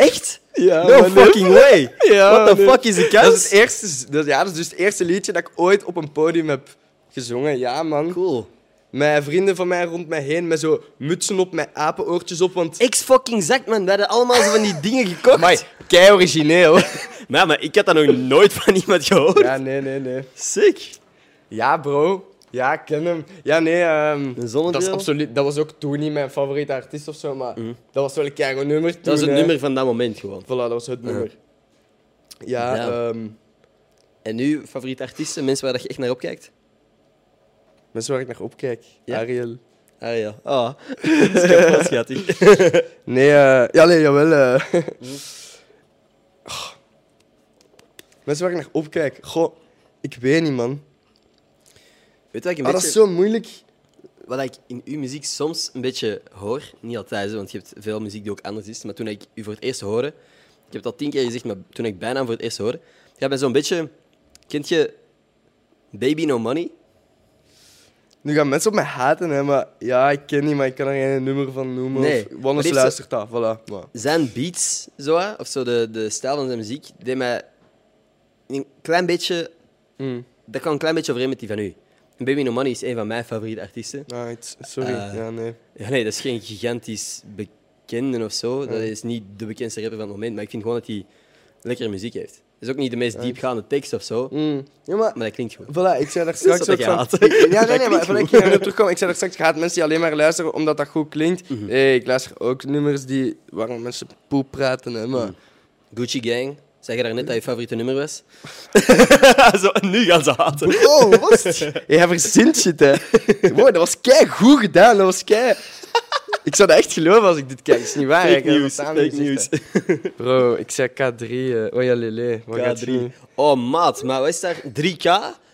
Echt? Ja, no nee. fucking way! Ja, What the nee. fuck is de Dat kans? is, het eerste, dat, ja, dat is dus het eerste liedje dat ik ooit op een podium heb gezongen. Ja, man. Cool. Met vrienden van mij rond mij heen, met zo mutsen op, met apenoortjes op, want... X fucking zakt, man. We hadden allemaal zo van die dingen gekocht. Maar kei origineel. Maar, maar ik had dat nog nooit van iemand gehoord. ja, nee, nee, nee. Sick. Ja, bro. Ja, ik ken hem. Ja, nee, ehm, Een dat, is absoluut, dat was ook toen niet mijn favoriete artiest of zo, maar dat was wel een keigoed nummer. Dat is het hè. nummer van dat moment gewoon. Voilà, dat was het nummer. Ja, Ja. ehm, En nu, favoriete artiesten, mensen waar dat je echt naar opkijkt? mensen waar ik naar opkijk. Ja? Ariel. Ah ja. Ah, dat is kapot schattig. Nee, eh ja, nee, jawel. eh. Oh. Mensen waar ik naar opkijk. Goh, ik weet niet, man. Weet je wat ik een Ah, dat beetje... is zo moeilijk. Wat ik in uw muziek soms een beetje hoor, niet altijd, want je hebt veel muziek die ook anders is, maar toen ik u voor het eerst hoorde, ik heb het al tien keer gezegd, maar toen ik bijna voor het eerst hoorde, je hebt zo'n beetje... Kent je Baby No Money? Nu gaan mensen op mij haten, hè, maar ja, ik ken niet, maar ik kan er geen nummer van noemen. Nee, Of, Wannes die luistert dat, voilà. Maar. zijn beats, zo, of zo de, de stijl van zijn muziek, deed mij een klein beetje... Mm. Dat kan een klein beetje overeen met die van u. Baby No Money is een van mijn favoriete artiesten. Ah, sorry. Eh, ja, nee. Ja, nee, dat is geen gigantisch bekende of zo. Dat is niet de bekendste rapper van het moment, maar ik vind gewoon dat hij lekkere muziek heeft. Het is ook niet de meest diepgaande tekst of zo, Mm. Ja, maar maar dat klinkt goed. Voilà, ik zei daar straks ook van... ja, nee, nee, maar ik goed. ging erop terugkomen. Ik zei daar straks, gaat mensen die alleen maar luisteren omdat dat goed klinkt. Hey, ik luister ook nummers die, waar mensen poep praten, hè, maar... Mhm. Gucci Gang, zeg je daar net dat je favoriete nummer was? zo, nu gaan ze haten. Oh, wat was het? Jij verzint shit, hè. Wow, dat was kei goed gedaan, dat was kei... Ik zou dat echt geloven als ik dit kijk. Dat is niet waar. Fake ik heb dat nieuws, samen fake nieuws. Bro, ik zei K3. eh oh ja, lele. Wat gaat K3. je- Oh, maat, maar wat is daar? 3K?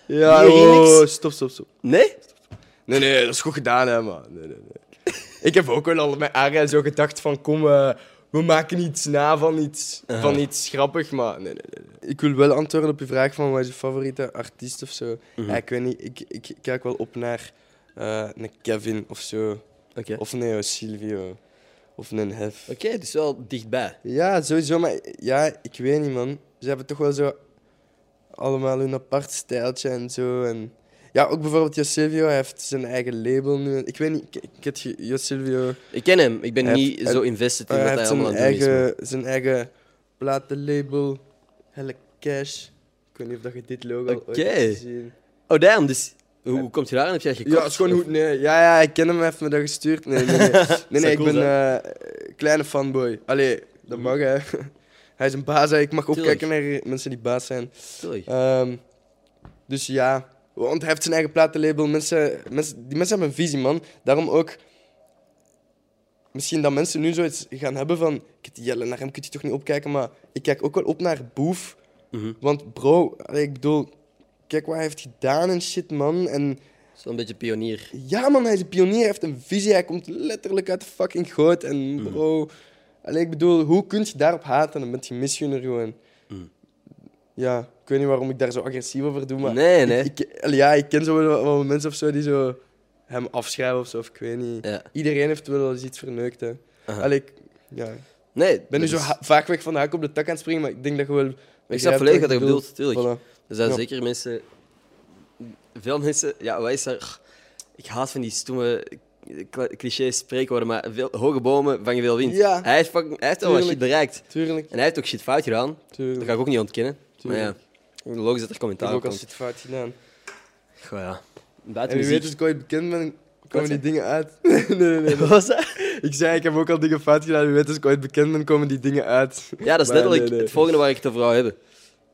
Ja, oh, stop, stop, stop. Nee? Nee, nee, dat is goed gedaan, hè, man. Nee, nee, nee. ik heb ook wel al met Aria zo gedacht van, kom, eh, we maken iets na van iets, van iets grappig, maar nee, nee, nee. Ik wil wel antwoorden op je vraag van, wat is je favoriete artiest of zo? Mhm. ja, ik weet niet, ik, ik kijk wel op naar eh, een Kevin of zo. Of een Silvio. Of een Hef. Oké, dus wel dichtbij. Ja, sowieso, maar ja, ik weet niet, man. Ze hebben toch wel zo allemaal hun apart stijltje en zo. En ja, ook bijvoorbeeld Jo Silvio, hij heeft zijn eigen label nu. Ik weet niet, ik, heb je- Jo Silvio, Ik ken hem, ik ben Hij niet heeft- zo hij- invested in hij wat hij heeft allemaal is. maar- eigen, zijn eigen platenlabel, Helle Cash. Ik weet niet of dat je dit logo Oké. hebt gezien. Oh, damn, dus hoe, hoe komt je daar aan? Heb jij gekocht? Ja, het is gewoon goed. Nee, ja, ja, ik ken hem, hij heeft me dat gestuurd. Nee, nee, nee. nee, ik ben eh kleine fanboy. Allee, dat mag hè. Hij is een baas, hè. ik mag Tuurlijk. opkijken naar mensen die baas zijn. Tuurlijk. Ehm, dus ja, want hij heeft zijn eigen platenlabel. Mensen, mensen, die mensen hebben een visie, man. Daarom ook... Misschien dat mensen nu zoiets gaan hebben van... Jelle, naar hem kun je toch niet opkijken, maar ik kijk ook wel op naar Boef. Mhm. Want bro, ik bedoel... Kijk wat hij heeft gedaan en shit, man. En Zo'n beetje pionier. ja, man, hij is een pionier. Hij heeft een visie. Hij komt letterlijk uit de fucking goot. En Mm. bro... Allee, ik bedoel, hoe kun je daarop haten? Dan ben je misgunner gewoon. Mm. Ja, ik weet niet waarom ik daar zo agressief over doe, maar... Nee, nee. Ik, ja, ik ken zo wel mensen of zo die zo hem afschrijven of zo, of ik weet niet. Ja. Iedereen heeft wel eens iets verneukt, hè. Allee, ik ja, ik Nee, ben nu dat zo vaak weg van de hak op de tak aan het springen, maar ik denk dat je wel... Ik snap volledig wat je bedoelt, tuurlijk. Voilà. Er zijn Ja. zeker mensen... Veel mensen... Ja, wat is er? Ik haat van die stomme cliché spreekwoorden, maar veel, hoge bomen vangen veel wind. Ja. Hij heeft, fucking, hij heeft al wat shit bereikt. Tuurlijk, En hij heeft ook shit fout gedaan. Dat tuurlijk. ga ik ook niet ontkennen. Tuurlijk. Maar ja, logisch dat er Ik commentaar heb op ook als komt. shit fout gedaan. Goh, ja. En Buiten wie weet, als muziek. ik ooit bekend ben, komen die dingen uit. nee, nee, nee. Wat was dat? Ik zei, ik heb ook al dingen fout gedaan. Wie weet, als ik ooit bekend ben, komen die dingen uit. Ja, dat is Maar letterlijk nee, nee. het volgende waar ik het over wou hebben.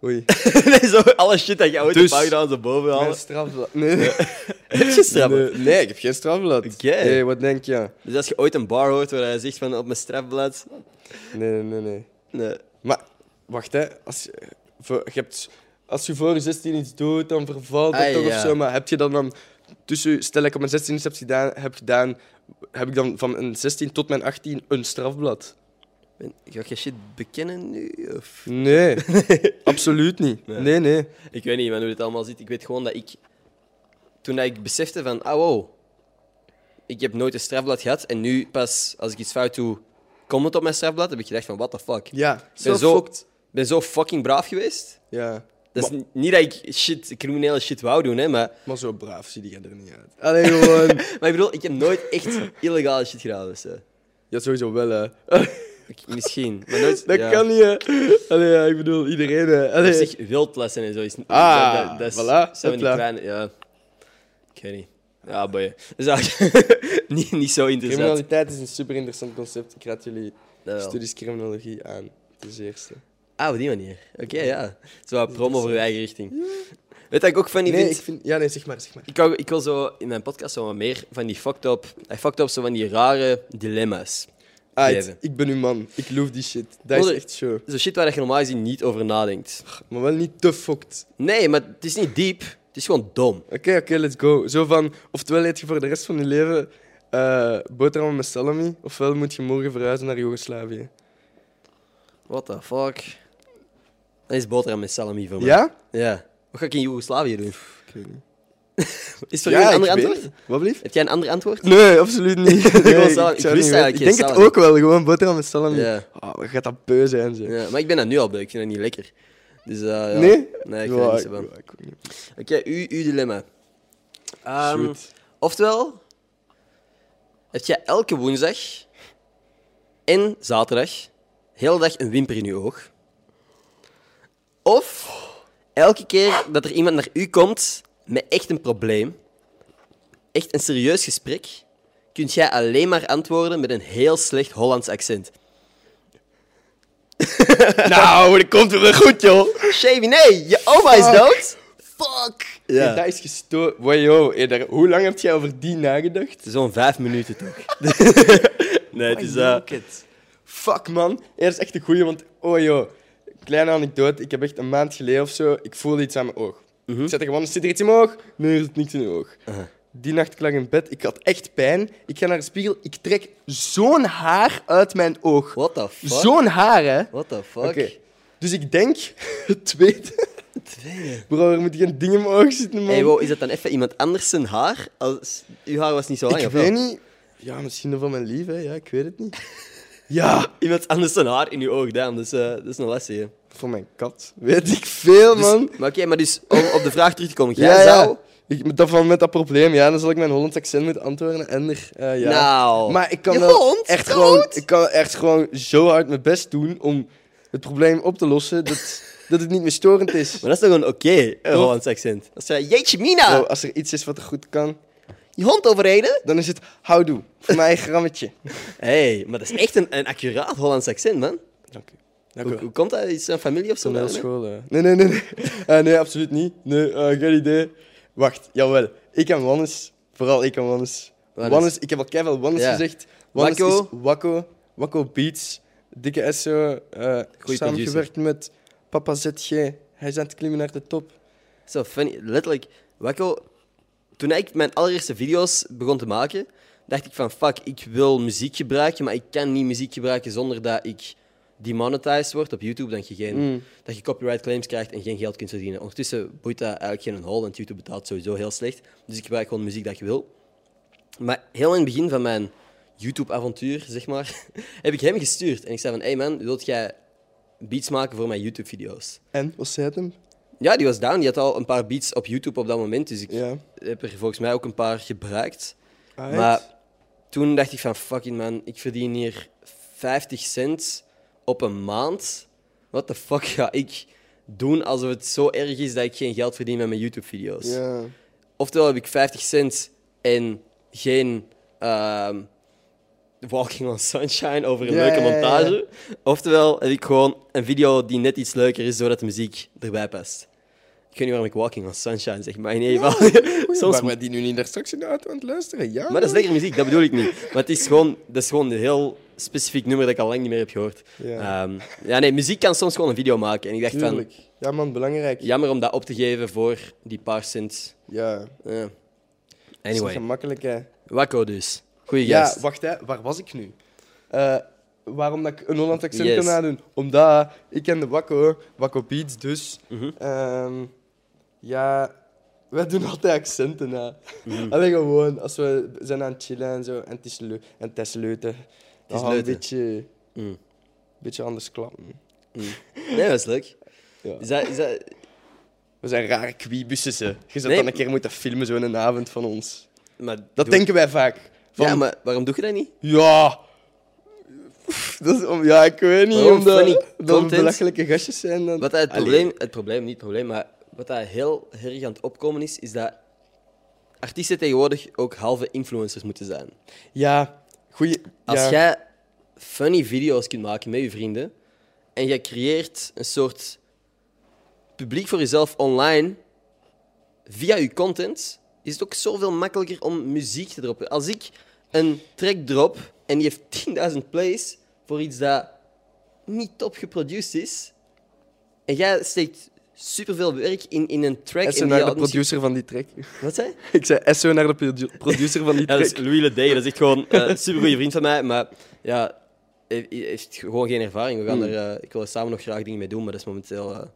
Oei. nee, zo alle shit dat je ooit Dus- hebt gedaan, zo boven halen. strafblad. Nee, nee. Heb je strafblad? Nee, ik heb geen strafblad. Oké. Nee, wat denk je? Dus als je ooit een bar hoort waar hij zegt van op mijn strafblad... Nee, nee, nee, nee. Nee. Maar, wacht hè. Als je, voor, je hebt, als je voor je 16 iets doet, dan vervalt dat Ah, toch ja. of zo. Maar heb je dan dan... Tussen, stel ik op mijn 16 iets heb gedaan, heb gedaan, heb ik dan van mijn 16 tot mijn 18 een strafblad? Ben- Ga je shit bekennen nu? Of? Nee, absoluut niet. Nee. Nee, nee. Ik weet niet man, hoe dit allemaal zit. Ik weet gewoon dat ik... Toen dat ik besefte van... Ah, wow. Ik heb nooit een strafblad gehad. En nu pas, als ik iets fout doe, komt het op mijn strafblad. heb ik gedacht van, what the fuck. Ja, ben zo zo, fucked. ben zo fucking braaf geweest. Ja, Dat is niet dat ik shit, criminele shit wou doen, hè, maar, maar zo braaf zie je er niet uit. Allee, gewoon... maar ik bedoel, ik heb nooit echt illegale shit gedaan. Dus, eh. ja, sowieso wel, hè. Misschien. Maar nooit, Dat ja. kan niet, hè. Allee, ja, ik bedoel, iedereen, hè. Op Allee. zich wildplassen en zo is Ah, dat, dat, is, voilà, zijn die hopla. kleine, ja. Ik weet niet. Ja, boeien. Is eigenlijk niet, niet zo interessant. Criminaliteit is een super interessant concept. Ik raad jullie studies criminologie aan. Ten eerste. Ah, op die manier. Oké, ja. Zo wat promo voor je eigen richting. Weet wat ik ook funny Nee, vind? ik vind... Ja, nee, zeg maar, zeg maar. Ik, wil, ik wil zo in mijn podcast zo wat meer van die fucked up, eh, fucked up zo van die rare dilemma's. Geven. ik ben uw man. Ik loof die shit. Dat is Onder- echt show. Zo shit waar je normaal gezien niet over nadenkt. Maar wel niet te fucked. Nee, maar het is niet diep. Het is gewoon dom. Oké, oké, let's go. Zo van, oftewel eet je voor de rest van je leven eh boterhammen met salami, ofwel moet je morgen verhuizen naar Joegoslavië. What the fuck? Dat is boterham met salami voor mij. Ja? Ja. Wat ga ik in Joegoslavië doen? Ik weet niet. Is er een ander weet antwoord? Wat blieft? Heb jij een ander antwoord? Nee, absoluut niet. Nee, ik Ik niet. Ik denk het ook wel, gewoon boterham met salami. Ja. Oh, wat gaat dat beu zijn, zeg. ja. Maar ik ben dat nu al beu. Ik vind dat niet lekker. Dus, eh, ja. Nee? Nee, ik vind Ja, er niet zo van. ja. Oké, uw, uw dilemma. Shoot. oftewel, heb jij elke woensdag en zaterdag heel dag een wimper in je oog? Of elke keer dat er iemand naar u komt met echt een probleem, echt een serieus gesprek, kunt jij alleen maar antwoorden met een heel slecht Hollands accent. nou, dat komt weer goed, joh. Shavy, nee, je oma is dood. Fuck. Ja. Ja. dat is gestoord. Wow. Hey, daar- hoe lang heb jij over die nagedacht? Zo'n vijf minuten toch? nee, het is... eh, Fuck, man. Hey, dat is echt een goeie, want... Oh, joh. Kleine anekdote. Ik heb echt een maand geleden of zo... Ik voelde iets aan mijn oog. Ik zette gewoon... Zit er iets in mijn oog? Nee, er zit niks in mijn oog. Die nacht ik lag in bed. Ik had echt pijn. Ik ga naar de spiegel. Ik trek zo'n haar uit mijn oog. What the fuck? Zo'n haar, hè. What the fuck? Dus ik denk... Het tweede... Tweede. Bro, er moet geen ding in mijn oog zitten, man. Hey, wow, is dat dan even iemand anders zijn haar? Als, uw haar was niet zo lang, ik wel? weet niet... Ja, misschien nog van mijn lief, hè. Ja, ik weet het niet. Ja, Iemand anders zijn haar in uw oog, damn. Dus, eh, dat is een lastige. voor mijn kat. Weet ik veel, Dus, man. maar oké, maar dus om op de vraag terug te komen. Jij Ja, zou... ja. Ik, met dat, van, met dat probleem, ja, dan zal ik mijn Hollands accent moeten antwoorden. En er, eh, ja. Nou, maar ik kan je wel hond, echt zo gewoon, goed. ik kan echt gewoon zo hard mijn best doen om het probleem op te lossen dat, dat het niet meer storend is. Maar dat is toch een oké een Hollands accent? Dat is uh, jeetje mina, Bro, als er iets is wat er goed kan, je hond overreden? dan is het houdoe. Voor mij een grammetje. hey, maar dat is echt een, een accuraat Hollands accent, man. Dank u. Dank Hoe, hoe komt dat? Is het een familie of zo? dan, hè? Toneelschool, eh. Nee, nee, nee. Nee, Eh, nee absoluut niet. Nee, eh, geen idee. Wacht, jawel. Ik en Wannes, vooral ik en Wannes. Wannes. Wannes, ik heb al keihard Wannes Ja. gezegd. Wannes Wakko. is Wakko. Wakko Beats. Dikke SO. eh samengewerkt met Papa ZG. Hij is aan het klimmen naar de top. Zo funny. Letterlijk, Wakko, toen ik mijn allereerste video's begon te maken, dacht ik van fuck, ik wil muziek gebruiken, maar ik kan niet muziek gebruiken zonder dat ik demonetized word op YouTube, dat je, geen, Mm. dat je copyright claims krijgt en geen geld kunt verdienen. Ondertussen boeit dat eigenlijk geen hol, want YouTube betaalt sowieso heel slecht. Dus ik gebruik gewoon muziek dat je wil. Maar heel in het begin van mijn YouTube-avontuur, zeg maar, heb ik hem gestuurd. En ik zei van, hey man, wilt jij beats maken voor mijn YouTube-video's? En, wat zei het hem? Ja, die was down. Die had al een paar beats op YouTube op dat moment. Dus ik Ja. heb er volgens mij ook een paar gebruikt. Alright. Maar toen dacht ik van, fucking man, ik verdien hier 50 cent op een maand. What the fuck ga ik doen alsof het zo erg is dat ik geen geld verdien met mijn YouTube-video's? Ja. Oftewel heb ik 50 cent en geen ehm, Walking on Sunshine over een Ja, leuke ja, montage. Oftewel heb ik gewoon een video die net iets leuker is, zodat de muziek erbij past. Ik weet niet waarom ik Walking on Sunshine zeg, maar in ieder geval... Soms... Waarom die nu niet daar straks in de auto aan het luisteren? Ja, maar dat is lekker muziek, dat bedoel ik niet. Maar het is gewoon, dat is gewoon een heel specifiek nummer dat ik al lang niet meer heb gehoord. Ja. Ehm, ja, nee, muziek kan soms gewoon een video maken. En ik dacht van. Ja, man, belangrijk. jammer om dat op te geven voor die paar cent. Ja. Ja. Dat is Anyway, gemakkelijk, hè. Wakko dus. Goeie Ja, gast. wacht, hè. waar was ik nu? Eh, waarom dat ik een Holland accent Yes. kan nadoen? Omdat ik ken de Wakko, Wakko Beats dus. Mhm. Ehm, ja, wij doen altijd accenten na. Alleen gewoon, als we zijn aan het chillen en zo, en het is, leu en het is leuten, dan gaan we een beetje, Mm. beetje anders klappen. Nee, dat is leuk. Ja. Is dat, is dat... We zijn rare kwiebussen, ze. Je zou Nee, dan een keer moeten filmen, zo'n avond van ons. Maar Dat doe- denken wij vaak. Van, Ja, maar waarom doe je dat niet? Ja. Dat is om, ja, ik weet niet. Waarom Omdat dat belachelijke gastjes zijn. Dan... Wat het Allee. probleem, het probleem, niet het probleem, maar wat dat heel erg aan het opkomen is, is dat artiesten tegenwoordig ook halve influencers moeten zijn. Ja, goeie. Als ja. jij funny video's kunt maken met je vrienden en jij creëert een soort publiek voor jezelf online via je content, is het ook zoveel makkelijker om muziek te droppen. Als ik een track drop en die heeft 10.000 plays voor iets dat niet top geproduced is, en jij steekt superveel werk in, in een track. Esso en naar de misschien- producer van die track. Wat zei? Ik zei Esso naar de produ- producer van die Ja, dat track. is Louis Ledé, dat is echt gewoon eh, een supergoeie vriend van mij. Maar ja, hij hij heeft gewoon geen ervaring. We gaan Hmm. er, eh, ik wil er samen nog graag dingen mee doen, maar dat is momenteel... eh, dat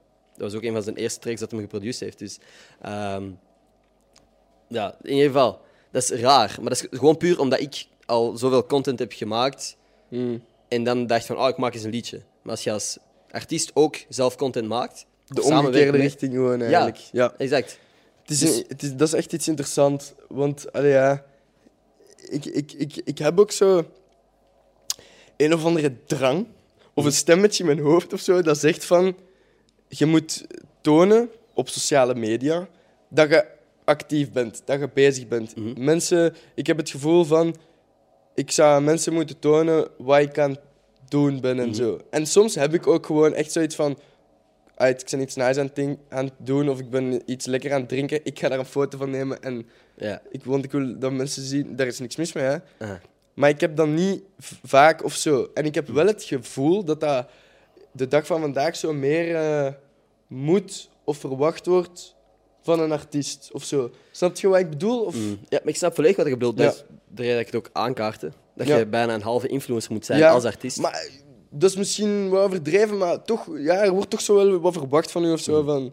was ook een van zijn eerste tracks dat hij geproduceerd heeft. Dus ehm, ja, in ieder geval, dat is raar. Maar dat is gewoon puur omdat ik al zoveel content heb gemaakt Mm. en dan dacht van, oh, ik maak eens een liedje. Maar als je als artiest ook zelf content maakt... De omgekeerde richting gewoon eigenlijk. Ja. Exact. Het is, Dus- het is, dat is echt iets interessants. Want, allee, ja... Ik, ik, ik, ik heb ook zo... Een of andere drang. Of een stemmetje in mijn hoofd of zo. Dat zegt van... Je moet tonen op sociale media... Dat je actief bent. Dat je bezig bent. Mhm. Mensen... Ik heb het gevoel van... Ik zou mensen moeten tonen wat ik aan het doen ben en Mhm. zo. En soms heb ik ook gewoon echt zoiets van... Uit, ik ben iets nice aan het, ding- aan het doen of ik ben iets lekker aan het drinken. Ik ga daar een foto van nemen en Ja. ik, want ik wil dat mensen zien. Daar is niks mis mee, hè. Maar ik heb dat niet vaak of zo. En ik heb wel het gevoel dat dat de dag van vandaag zo meer eh, moet of verwacht wordt van een artiest of zo. Snap je wat ik bedoel? Of... Mm. Ja, maar ik snap volledig wat je bedoelt. Ja. Reden dat ik het ook aankaarten. Dat Ja. je bijna een halve influencer moet zijn als artiest. Maar dat is misschien wat overdreven, maar toch, ja, er wordt toch zo wel wat verwacht van u of zo. Van, je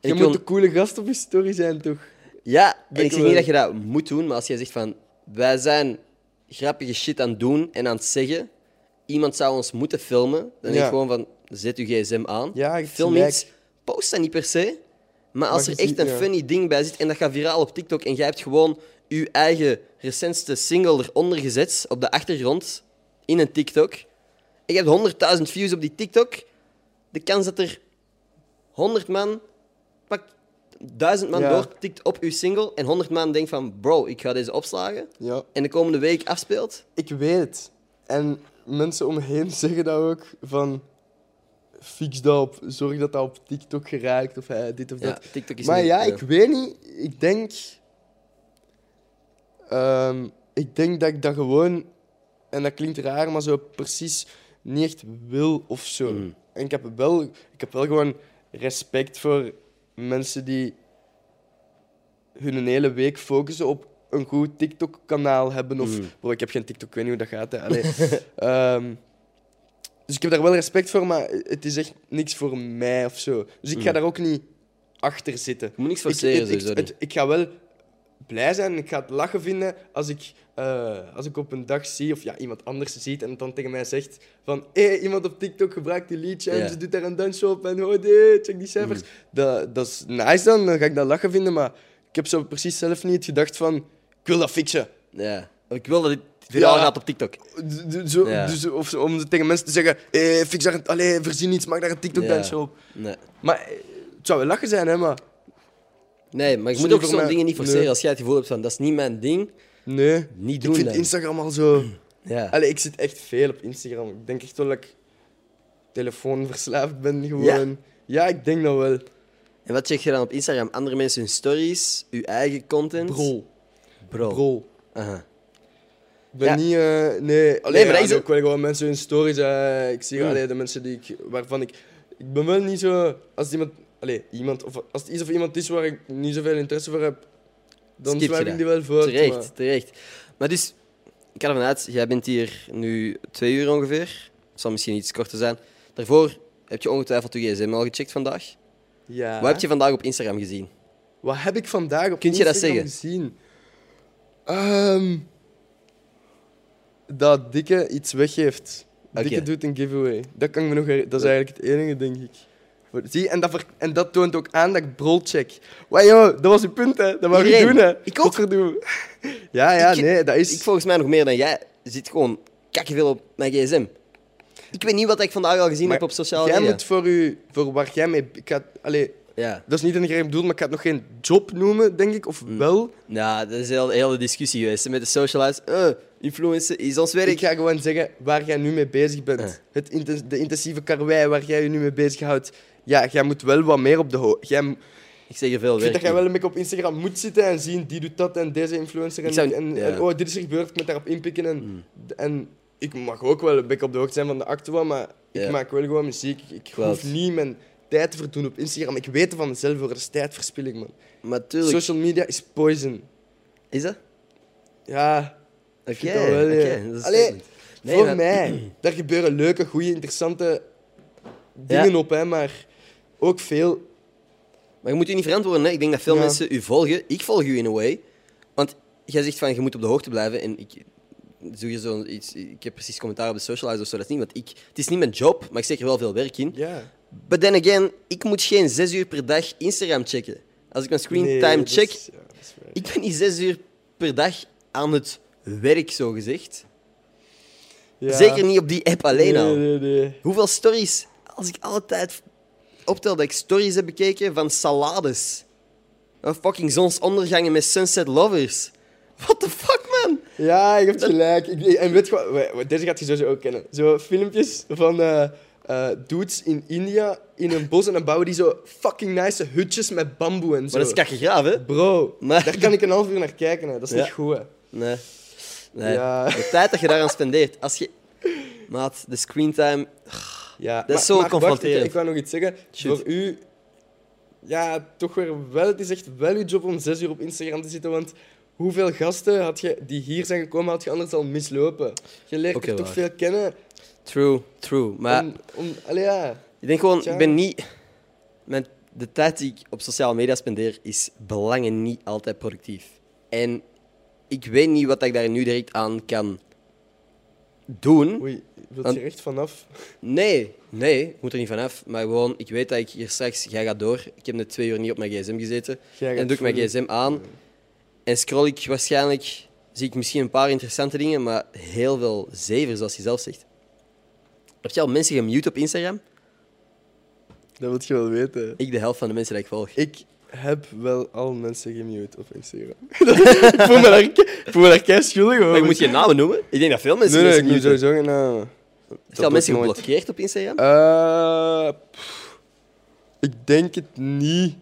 ik moet wil- een coole gast op je story zijn, toch? Ja, en Ik zeg wel. niet dat je dat moet doen, maar als jij zegt van wij zijn grappige shit aan het doen en aan het zeggen, iemand zou ons moeten filmen, dan denk Ja. ik gewoon van zet je gsm aan, Ja, je film gelijk. iets, post dat niet per se, maar als Maar er je echt ziet, een ja. funny ding bij zit en dat gaat viraal op TikTok en jij hebt gewoon je eigen recentste single eronder gezet op de achtergrond in een TikTok, je hebt 100.000 views op die TikTok, de kans dat er 100 man, pak 1000 man Ja. doortikt op uw single en 100 man denkt van bro, ik ga deze opslagen Ja. en de komende week afspeelt. Ik weet het. En mensen om me heen zeggen dat ook van... Fix dat op, zorg dat dat op TikTok geraakt of dit of Ja, dat. TikTok is Maar ja, ik weet niet. Ik denk... ehm, ik denk dat ik dat gewoon... En dat klinkt raar, maar zo precies niet echt wil of zo. Mm. En ik heb, wel, ik heb wel gewoon respect voor mensen die hun hele week focussen op een goed TikTok-kanaal hebben. Of, Mm. Bro, ik heb geen TikTok, ik weet niet hoe dat gaat. Hè. Allee, ehm, dus ik heb daar wel respect voor, maar het is echt niks voor mij of zo. Dus ik ga Mm. daar ook niet achter zitten. Je moet niks Ik, forceren, ik, ik, het- ik ga wel blij zijn en ik ga het lachen vinden als ik, eh, als ik op een dag zie, of ja, iemand anders ziet en dan tegen mij zegt van hé, iemand op TikTok gebruikt die liedje en Ja. ze doet daar een dansje op en oh nee, check die cijfers. Mm. Dat, dat is nice dan, dan ga ik dat lachen vinden, maar ik heb zo precies zelf niet het gedacht van ik wil dat fixen. Ja. Ik wil dat dit viraal Ja. gaat op TikTok. Zo, Ja. dus, of om tegen mensen te zeggen, eh, fix daar een, allee, voorzien iets, maak daar een TikTok-dansje op. Nee. Maar het zou wel lachen zijn, hè, maar Nee, maar je moet ook zo'n mij. dingen niet forceren. Nee. Als jij het gevoel hebt van dat is niet mijn ding, nee. niet Ik doen vind dan. Instagram al zo... Ja. Allee, ik zit echt veel op Instagram. Ik denk echt wel dat ik telefoonverslaafd ben gewoon. Ja, ik denk dat wel. En wat check je dan op Instagram? Andere mensen hun stories, je eigen content? Brol. Bro. Brol. Aha. Ik ben Ja. niet... eh, nee, alleen, maar dat ja, is ook wel gewoon mensen hun stories. eh, ik zie Mm. allee, de mensen die ik, waarvan ik... Ik ben wel niet zo... Als iemand... Allee, iemand... Of als het iets of iemand is waar ik niet zoveel interesse voor heb, dan Skip ik die wel voor. Terecht, terecht. Maar dus, ik ga ervan uit, jij bent hier nu twee uur ongeveer. Het zal misschien iets korter zijn. Daarvoor heb je ongetwijfeld je gsm al gecheckt vandaag. Ja. Wat heb je vandaag op Instagram gezien? Wat heb ik vandaag op Kunt je dat zeggen? gezien? Ehm, dat Dikke iets weggeeft. Dikke doet een giveaway. Dat kan ik me nog Dat is eigenlijk het enige, denk ik. Voor- Zie, en dat, ver- en dat toont ook aan dat ik brol check. Wauw, joh, dat was je punt, hè. Dat wou je doen, hè. Ik ook. Ja, ja, Ik- nee, dat is... Ik volgens mij nog meer dan jij zit gewoon veel op mijn gsm. Ik weet niet wat ik vandaag al gezien Maar heb op sociale Jij media. moet voor, u, voor waar jij mee... Ik ga, allee, Ja. dat is niet een ik bedoel, maar ik ga het nog geen job noemen, denk ik. Of Mm. wel. ja, dat is een hele, discussie geweest met de socialize. Uh, influencer is ons werk. Ik ga gewoon zeggen waar jij nu mee bezig bent. Eh. Het de intensieve karwei waar jij je nu mee bezighoudt. Ja, jij moet wel wat meer op de hoogte. Ik zeg er veel Ik vind werk dat jij wel een beetje op Instagram moet zitten en zien die doet dat en deze influencer. En, Ik zou- en, ja. En oh, dit is er gebeurd, ik moet daarop inpikken. En, en ik mag ook wel een beetje op de hoogte zijn van de actua, maar ik maak wel gewoon muziek. Ik Klopt. hoef niet mijn tijd te verdoen op Instagram. Ik weet van mezelf, hoor. dat is tijdverspilling, man. Maar tuurlijk. Social media is poison. Is dat? Ja, Oké. vind dat wel, ja. Allee, spannend. Nee, voor maar- mij. Daar gebeuren leuke, goede, interessante dingen op, hè, maar ook veel. Maar je moet je niet verantwoorden. Hè? Ik denk dat veel Ja. mensen u volgen. Ik volg u in a way. Want jij zegt van je moet op de hoogte blijven. En ik zo iets. Ik heb precies commentaar op de socialize of zo. Dat is niet, want ik, het is niet mijn job, maar ik steek er wel veel werk in. Ja. But then again, ik moet geen zes uur per dag Instagram checken. Als ik mijn screen Nee, time is- check, ja, ik ben niet zes uur per dag aan het werk, zo gezegd. Ja. Zeker niet op die app alleen nee, al. Nee, nee, Hoeveel stories, als ik alle tijd optel dat ik stories heb bekeken van salades. Van fucking zonsondergangen met sunset lovers. What the fuck, man? Ja, je hebt gelijk. Ik, en weet je wat, wa- wa- deze gaat je sowieso ook kennen. Zo filmpjes van eh, dudes in India in een bos en dan bouwen die zo fucking nice hutjes met bamboe en zo. Maar dat is kakkegraaf, hè? Bro, Maar- daar kan ik een half uur naar kijken. Hè. Dat is Ja. niet goed. Hè. Nee. nee. Ja. De tijd dat je daaraan spendeert. Als je... Maat, de screentime... Ja, Dat is zo confronterend. ik, ik wou nog iets zeggen. Shoot. Voor u, ja, toch weer wel. Het is echt wel uw job om zes uur op Instagram te zitten. Want hoeveel gasten had je die hier zijn gekomen, had je anders al mislopen? Je leert er heel toch waar. veel kennen. True, true. Maar Om, om, allee, ja. ik denk gewoon, Tja. ik ben niet... Mijn, de tijd die ik op sociale media spendeer, is belangen niet altijd productief. En ik weet niet wat ik daar nu direct aan kan doen. Oei, wilt je er echt vanaf? Nee, nee, ik moet er niet vanaf. Maar gewoon, ik weet dat ik hier straks... Jij gaat door. Ik heb net twee uur niet op mijn gsm gezeten. Jij En doe ik mijn gsm aan. En scroll ik waarschijnlijk... Zie ik misschien een paar interessante dingen, maar heel veel zever, zoals je zelf zegt. Heb je al mensen gemute op Instagram? Dat wil je wel weten. Ik de helft van de mensen die ik volg. Ik heb wel al mensen gemute op Instagram. ik voel me daar, ik voel me daar kei schuldig over. Maar je moet je namen noemen. Ik denk dat veel mensen Nee, nee, ik moet sowieso geen namen. Al mensen geblokkeerd op Instagram? Eh, pff, ik denk het niet.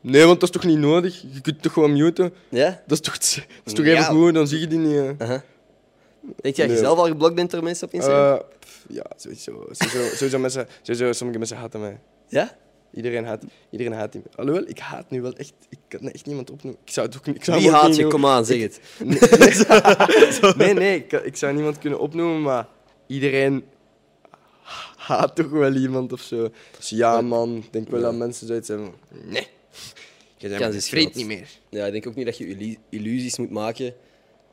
Nee, want dat is toch niet nodig? Je kunt toch gewoon muten? Ja? Dat is toch, dat is toch Ja. even goed, dan zie je die niet. Denk je dat je Nee. zelf al geblokt bent door mensen op Instagram? Eh, pff, ja, sowieso. Sowieso, sowieso, mensen, sowieso. Sommige mensen haten mij. ja? Iedereen haat, iedereen haat die. Alhoewel, ik haat nu wel echt. Ik kan echt niemand opnoemen. Ik zou het ook. Ik zou Wie hem haat je? Kom aan, zeg het. Nee, nee, ik, ik zou niemand kunnen opnoemen, maar iedereen haat toch wel iemand of zo. Dus ja, man, ik denk wel Ja. dat mensen zoiets hebben. Nee, je bent vriend niet meer. Ja, ik denk ook niet dat je illu- illusies moet maken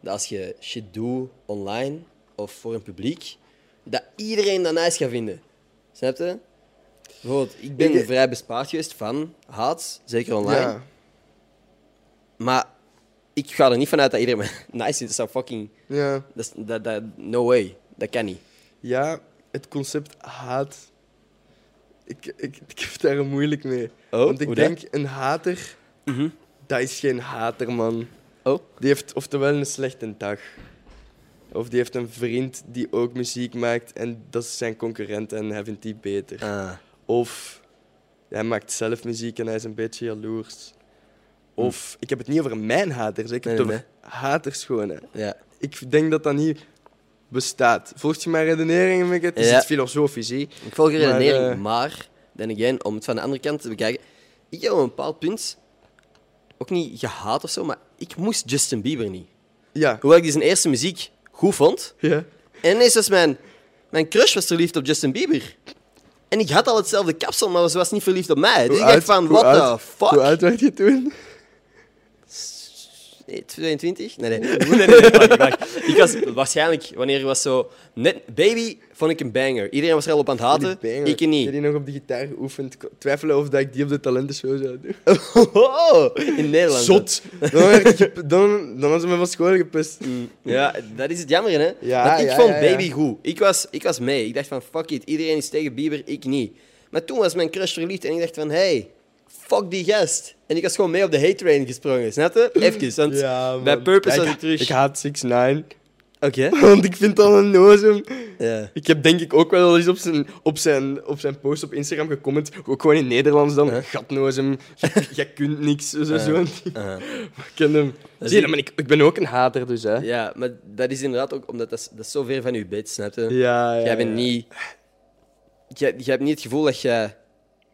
dat als je shit doet online of voor een publiek, dat iedereen dat nice gaat vinden. Snap je? Bijvoorbeeld, ik ben Ik- vrij bespaard geweest van haat, zeker online. Ja. Maar ik ga er niet vanuit dat iedereen me nice vindt. Dat zou fucking... Ja. Dat, is- dat, dat, no way. Dat kan niet. ja, het concept haat. Ik, ik, ik heb daar moeilijk mee. Oh, Want ik dat? denk, een hater, Mhm. dat is geen hater, man. Oh? Die heeft oftewel een slechte dag. Of die heeft een vriend die ook muziek maakt en dat is zijn concurrent en hij vindt die beter. Ah. Of hij maakt zelf muziek en hij is een beetje jaloers. Of ik heb het niet over mijn haters, ik heb Nee, het nee, over haters gewoon. Hè. Ja. Ik denk dat dat niet bestaat. Volgt je mijn redeneringen, Mick? Het is Ja. iets filosofisch. hè. Ik volg je Maar, redenering, eh, maar, then again, om het van de andere kant te bekijken, ik heb op een bepaald punt ook niet gehaat of zo, maar ik moest Justin Bieber niet. Ja. Hoewel ik die zijn eerste muziek goed vond. ja. En ineens was mijn, mijn crush was verliefd op Justin Bieber. En ik had al hetzelfde kapsel, maar ze was niet verliefd op mij. Dus Hoe ik dacht van, what the fuck? Hoe oud werd je toen? Nee, 22? Nee, nee. nee, nee, nee, wacht, wacht. Ik was waarschijnlijk, wanneer ik was zo... Net, baby vond ik een banger. Iedereen was er al op aan het haten, ik niet. heb die nog op de gitaar geoefend. Ik twijfel of dat ik die op de talentenshow zou doen. Oh, in Nederland. Zot! Dan, werd dan, dan was ze me van school gepest. Mm, Ja, dat is het jammer, hè? Ja, Want ik ja, vond ja. Baby goed. Ik was, ik was mee. Ik dacht van, fuck it. Iedereen is tegen Bieber, ik niet. Maar toen was mijn crush verliefd en ik dacht van, hey, fuck die gast. En ik was gewoon mee op de hate train gesprongen, snap je? Even, want bij. Purpose Ja, was ik terug... Ik haat 6 9 Oké. want ik vind dat een nozem. Ja. Ik heb denk ik ook wel eens op zijn, op zijn, op zijn post op Instagram gecomment, ook gewoon in Nederlands dan, Huh? gatnozem, jij- kunt niks, zo, zo. Uh, Ik ken hem. Zie je, maar ik, ik ben ook een hater, dus hè. Ja, maar dat is inderdaad ook omdat dat dat is zo ver van je bed, snap je? Ja, ja, Jij bent niet... Jij, jij hebt niet het gevoel dat je...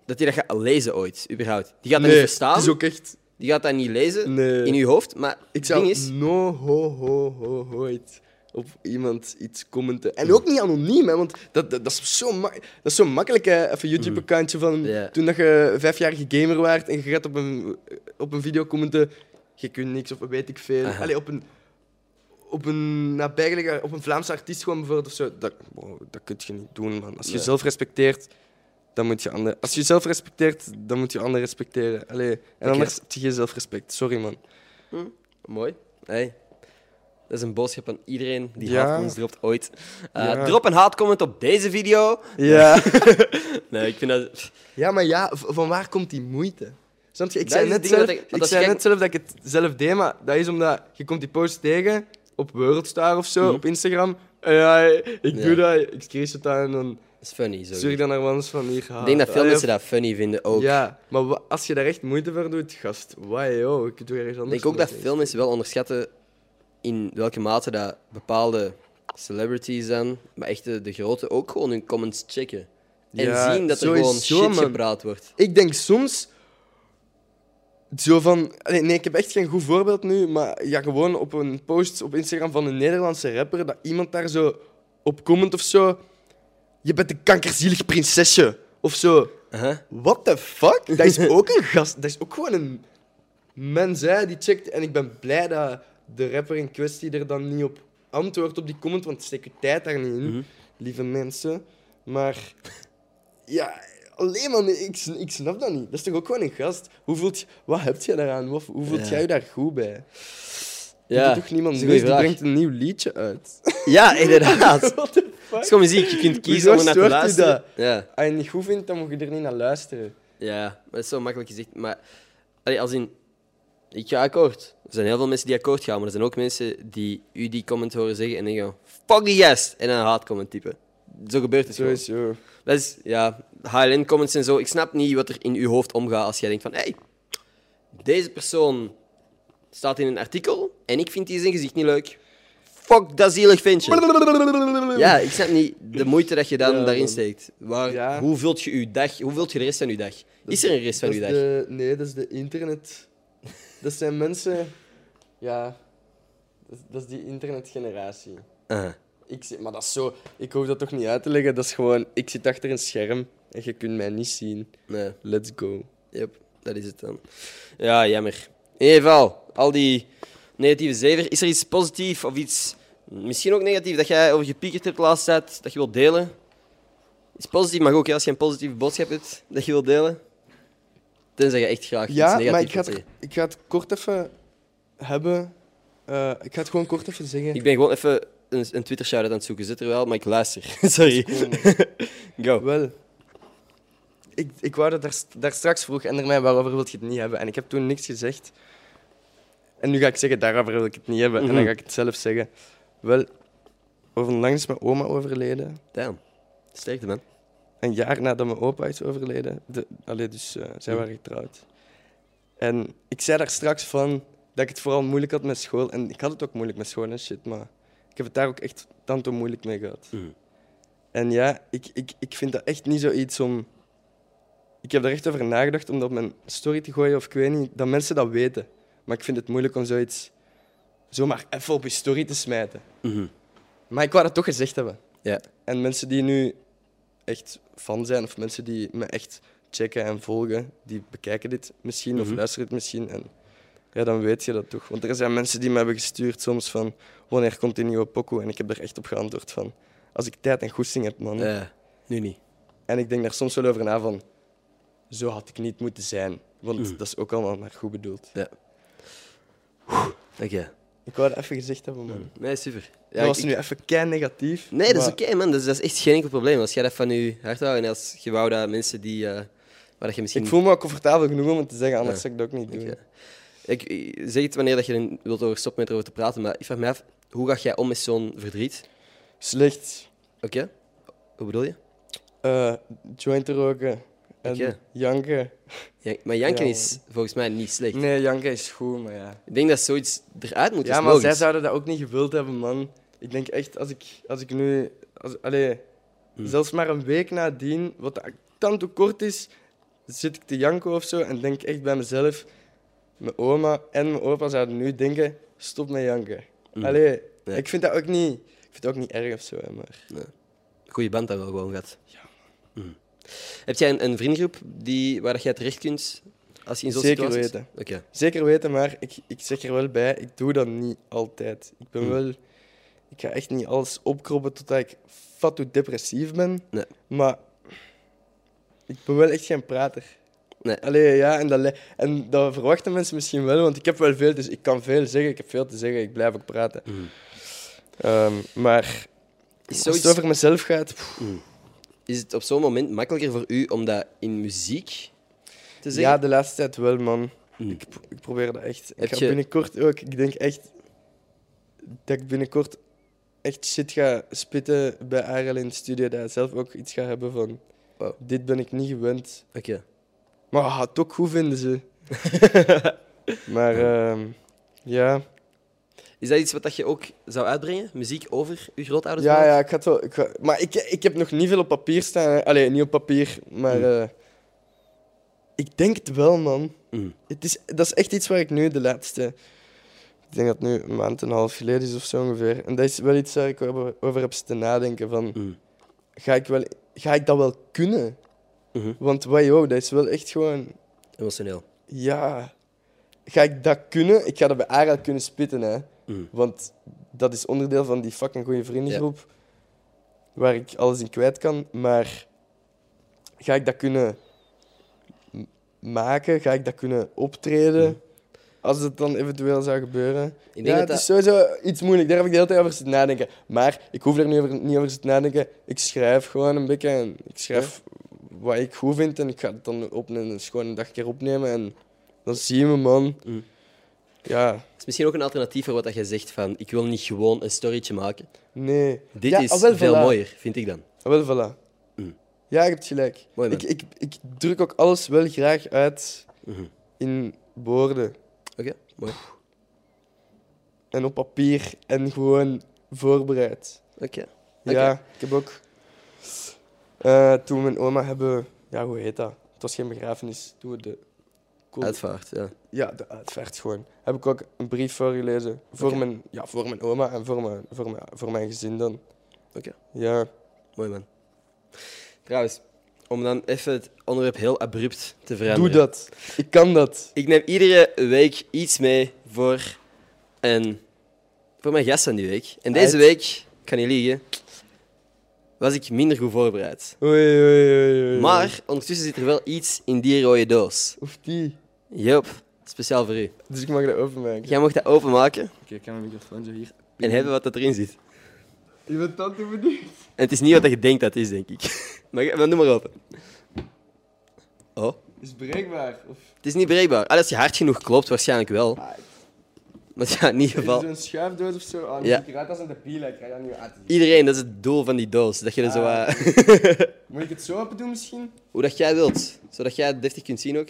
Dat hij dat gaat lezen ooit, überhaupt. Die gaat dat Nee, niet verstaan. is ook echt... Die gaat dat niet lezen Nee. in je hoofd. Maar Ik het zou ding is... no ho ho ho ooit op iemand iets commenten. En ook niet anoniem, hè, want dat, dat, dat, is, zo dat is zo makkelijk. Hè. Even een YouTube-accountje van Ja. toen dat je vijfjarige gamer waart en je gaat op een, op een video commenten. Je kunt niks of weet ik veel. Aha. Allee, op een, op een nabijgelegen, op een Vlaamse artiest gewoon bijvoorbeeld of zo. Dat, wow, dat kun je niet doen, man. Als je Nee. zelf respecteert, dan moet je anderen... Als je jezelf respecteert, dan moet je anderen respecteren. Allee, en anders heb je geen zelfrespect. Sorry, man. Mooi. Hey. Dat is een boodschap aan iedereen die Ja. haatcomments dropt ooit. Eh, Ja. Drop een haatcomment op deze video. Ja. Nee, ik vind dat... ja, maar ja, van waar komt die moeite? Snap je? Ik Dat zei, het net zelf, dat ik- zei net zelf dat ik het zelf deed, maar dat is omdat je komt die post tegen op Worldstar of zo, Mhm. op Instagram. En ja, ik Ja. doe dat, ik screenshot dat en dan is funny. Stuur ik dan naar ons van hier. Ik denk dat veel mensen dat funny vinden ook. Ja, maar als je daar echt moeite voor doet, gast, yo, ik doe ergens Ik anders. denk ook dat veel mensen wel onderschatten in welke mate dat bepaalde celebrities dan, maar echt de, de grote, ook gewoon hun comments checken. En Ja, zien dat er gewoon shit man. gepraat wordt. Ik denk soms zo van. allee, Nee, ik heb echt geen goed voorbeeld nu, maar ja, gewoon op een post op Instagram van een Nederlandse rapper, dat iemand daar zo op comment of zo. Je bent een kankerzielig prinsesje. Of zo. Uh-huh. What the fuck? Dat is ook een gast. Dat is ook gewoon een mens hè, die checkt. En ik ben blij dat de rapper in kwestie er dan niet op antwoordt op die comment, want steek je tijd daar niet in, Mhm. lieve mensen. Maar ja, alleen man, ik, snap dat niet. Dat is toch ook gewoon een gast? Hoe voelt wat heb je daaraan? Wat, hoe voelt Ja. jij je daar goed bij? Ja, Je doet toch niemand dat die vraag. brengt een nieuw liedje uit. Ja, inderdaad. Het is gewoon muziek, je kunt kiezen om er naar te luisteren. Ja. Als je het niet goed vindt, dan moet je er niet naar luisteren. ja, maar dat is zo makkelijk gezegd. Maar allee, als in, ik ga akkoord. Er zijn heel veel mensen die akkoord gaan, maar er zijn ook mensen die u die comment horen zeggen en denken: fuck die gast! En een haatcomment typen. Zo gebeurt het gewoon. Sowieso. Dat is, ja, HLN comments en zo. Ik snap niet wat er in uw hoofd omgaat als jij denkt van, hey, deze persoon staat in een artikel en ik vind die zijn gezicht niet leuk. Fuck dat zielig ventje. Ja, ik snap niet de moeite dat je dan Ja, daarin steekt. Waar, Ja. Hoe vult je je dag? Hoe vult je de rest van je dag? Is er een rest van Dat je is dag? de- nee, dat is de internet. Dat zijn mensen. Ja. Dat is, dat is die internetgeneratie. Ah, Ik zit, maar dat is zo. Ik hoef dat toch niet uit te leggen. Dat is gewoon. Ik zit achter een scherm en je kunt mij niet zien. nee, Let's go. yep, dat is het dan. Ja, jammer. In ieder geval, al die negatieve zever. Is er iets positiefs of iets misschien ook negatief dat jij over gepiekerd hebt de laatste tijd, dat je wilt delen? Iets positief mag ook, als je een positieve boodschap hebt dat je wilt delen. Tenzij je echt graag Ja, iets maar negatiefs ik ga, wilt het, ik ga het kort even hebben. Eh, ik ga het gewoon kort even zeggen. Ik ben gewoon even een, een Twitter-shout-out aan het zoeken. Zit er wel, maar ik luister. Sorry. Go. Wel. Ik, ik wou dat daar, daar straks vroeg en mij waarover wil je het niet hebben. En ik heb toen niks gezegd. En nu ga ik zeggen, daarover wil ik het niet hebben. En Mhm. dan ga ik het zelf zeggen. Wel, onlangs is mijn oma overleden. Damn. Sterkte, man. Een jaar nadat mijn opa is overleden. De, allee, dus eh, zij Mhm. waren getrouwd. En ik zei daar straks van dat ik het vooral moeilijk had met school. En ik had het ook moeilijk met school en shit, maar ik heb het daar ook echt tanto moeilijk mee gehad. Mhm. En ja, ik, ik, ik vind dat echt niet zoiets om... Ik heb er echt over nagedacht om dat op mijn story te gooien, of ik weet niet, dat mensen dat weten. Maar ik vind het moeilijk om zoiets zomaar even op je story te smijten. Mhm. Maar ik wou dat toch gezegd hebben. Ja. En mensen die nu echt fan zijn, of mensen die me echt checken en volgen, die bekijken dit misschien of Mhm. luisteren het misschien. En ja, dan weet je dat toch. Want er zijn mensen die me hebben gestuurd soms van wanneer komt die nieuwe pokoe? En ik heb er echt op geantwoord van als ik tijd en goesting heb, man. Eh, nu niet. En ik denk daar soms wel over na van zo had ik niet moeten zijn. Want Mhm. dat is ook allemaal maar goed bedoeld. Oké. Ik wou dat even gezegd hebben, man. Nee, super. Ja, dat was ik- nu even kei negatief. Nee, dat is oké, man. Dat is, dat is echt geen enkel probleem. Als jij dat van je hart houdt en als je wou dat mensen die... eh, waar dat je misschien... Ik voel me ook comfortabel genoeg om het te zeggen, anders Ja. zou ik dat ook niet doen. Ik, zeg het wanneer dat je wilt over stoppen met erover te praten, maar ik vraag me af, hoe ga jij om met zo'n verdriet? Slecht. Oké? Hoe bedoel je? eh joint roken en janken. Ja, maar janken Ja, is volgens mij niet slecht. Nee, janken is goed, maar ja. Ik denk dat zoiets eruit moet. Ja, maar zij zouden dat ook niet gewild hebben, man. Ik denk echt, als ik, als ik nu... Als, allee, Hmm. zelfs maar een week nadien, wat dan te kort is, zit ik te janken of zo en denk echt bij mezelf... Mijn oma en mijn opa zouden nu denken, stop met janken. Mm. Allee, Nee. ik vind dat ook niet... Ik vind ook niet erg of zo, maar... Goeie band dat wel gewoon gaat. Ja. Heb jij een, een vriendengroep die, waar dat jij terecht kunt als je in zo'n Zeker weten. Oké. Zeker weten, maar ik, ik zeg er wel bij, ik doe dat niet altijd. Ik ben Hmm. wel... Ik ga echt niet alles opkroppen totdat ik fatu depressief ben. Nee. Maar Ik ben wel echt geen prater. Nee. Allee, ja, en dat, en dat verwachten mensen misschien wel, want ik heb wel veel, dus ik kan veel zeggen, ik heb veel te zeggen, ik blijf ook praten. Mm. Ehm, maar als het over mezelf gaat, pff, is het op zo'n moment makkelijker voor u om dat in muziek te zeggen? ja, de laatste tijd wel, man. Mm. Ik, ik probeer dat echt. Heb Ik ga je- binnenkort ook, ik denk echt dat ik binnenkort echt shit ga spitten bij Arel in de studio, dat hij zelf ook iets gaat hebben van, Wow. dit ben ik niet gewend. Oké. Maar hij gaat het ook goed vinden ze. maar ehm, ja. Is dat iets wat dat je ook zou uitbrengen? Muziek over uw grootouders? Ja, ja, ik ga het wel. Ik ga, maar ik, ik heb nog niet veel op papier staan. hè. Allee, niet op papier, maar Mm. eh, ik denk het wel, man. Mm. Het is, dat is echt iets waar ik nu de laatste. Ik denk dat het nu een maand en een half geleden is of zo ongeveer. En dat is wel iets waar ik over, over heb zitten nadenken. Van, Mm. ga, ik wel, ga ik dat wel kunnen? Mhm. Want wajo, dat is wel echt gewoon. Emotioneel. Ja. Ga ik dat kunnen? Ik ga dat bij Ara kunnen spitten, hè. Mm. Want dat is onderdeel van die fucking goede vriendengroep. Waar ik alles in kwijt kan. Maar ga ik dat kunnen maken? Ga ik dat kunnen optreden? Als het dan eventueel zou gebeuren. Ik denk Ja, dat het is dat- sowieso iets moeilijk. Daar heb ik de hele tijd over zitten nadenken. Maar ik hoef er niet over, niet over zitten nadenken. Ik schrijf gewoon een beetje. En ik schrijf wat ik goed vind. En ik ga het dan op een, een dag keer opnemen. En dan zien we, man. Mm. Ja, Het is misschien ook een alternatief voor wat dat je zegt van ik wil niet gewoon een storytje maken. nee. Dit Ja, is ah, wel, veel voilà. mooier, vind ik dan. Ah, Wel, voilà. Mm. Ja, je hebt gelijk. Mooi, ik, ik, ik druk ook alles wel graag uit Mhm. in woorden Oké, mooi. en op papier en gewoon voorbereid. Oké. Ja, ik heb ook... eh, toen mijn oma hebben... Ja, hoe heet dat? Het was geen begrafenis. Toen we de... cool- Uitvaart, ja. Ja, de uitvaart gewoon. Heb ik ook een brief. Voor, Oké. mijn, ja, voor mijn oma en voor mijn, voor mijn, voor mijn gezin dan. Oké. Ja. Mooi man. Trouwens, om dan even het onderwerp heel abrupt te veranderen. Doe dat. Ik kan dat. Ik neem iedere week iets mee voor, een, voor mijn gast van die week. En deze Uit. week, ik kan niet liegen, was ik minder goed voorbereid. Oei, oei, oei, oei. Maar ondertussen zit er wel iets in die rode doos. Of die. Jop, speciaal voor u. Dus ik mag dat openmaken. Jij mag dat openmaken Oké, ik kan mijn microfoon zo hier. en hebben wat dat erin zit. Je bent dat te benieuwd. En het is niet wat je denkt dat het is, denk ik. Maar, maar doe maar open. Oh, Is het bereikbaar? Of... het is niet bereikbaar. Ah, als je hard genoeg klopt, waarschijnlijk wel. Ah, Maar ja, in ieder is er geval... zo'n schuifdoos of zo? Ah, Ja. ja. Ik eruit als een debiel, ik krijg dat nu uit. Iedereen, dat is het doel van die doos. Dat je er zo... Ah. Moet ik het zo open doen misschien? hoe dat jij wilt. Zodat jij het deftig kunt zien ook.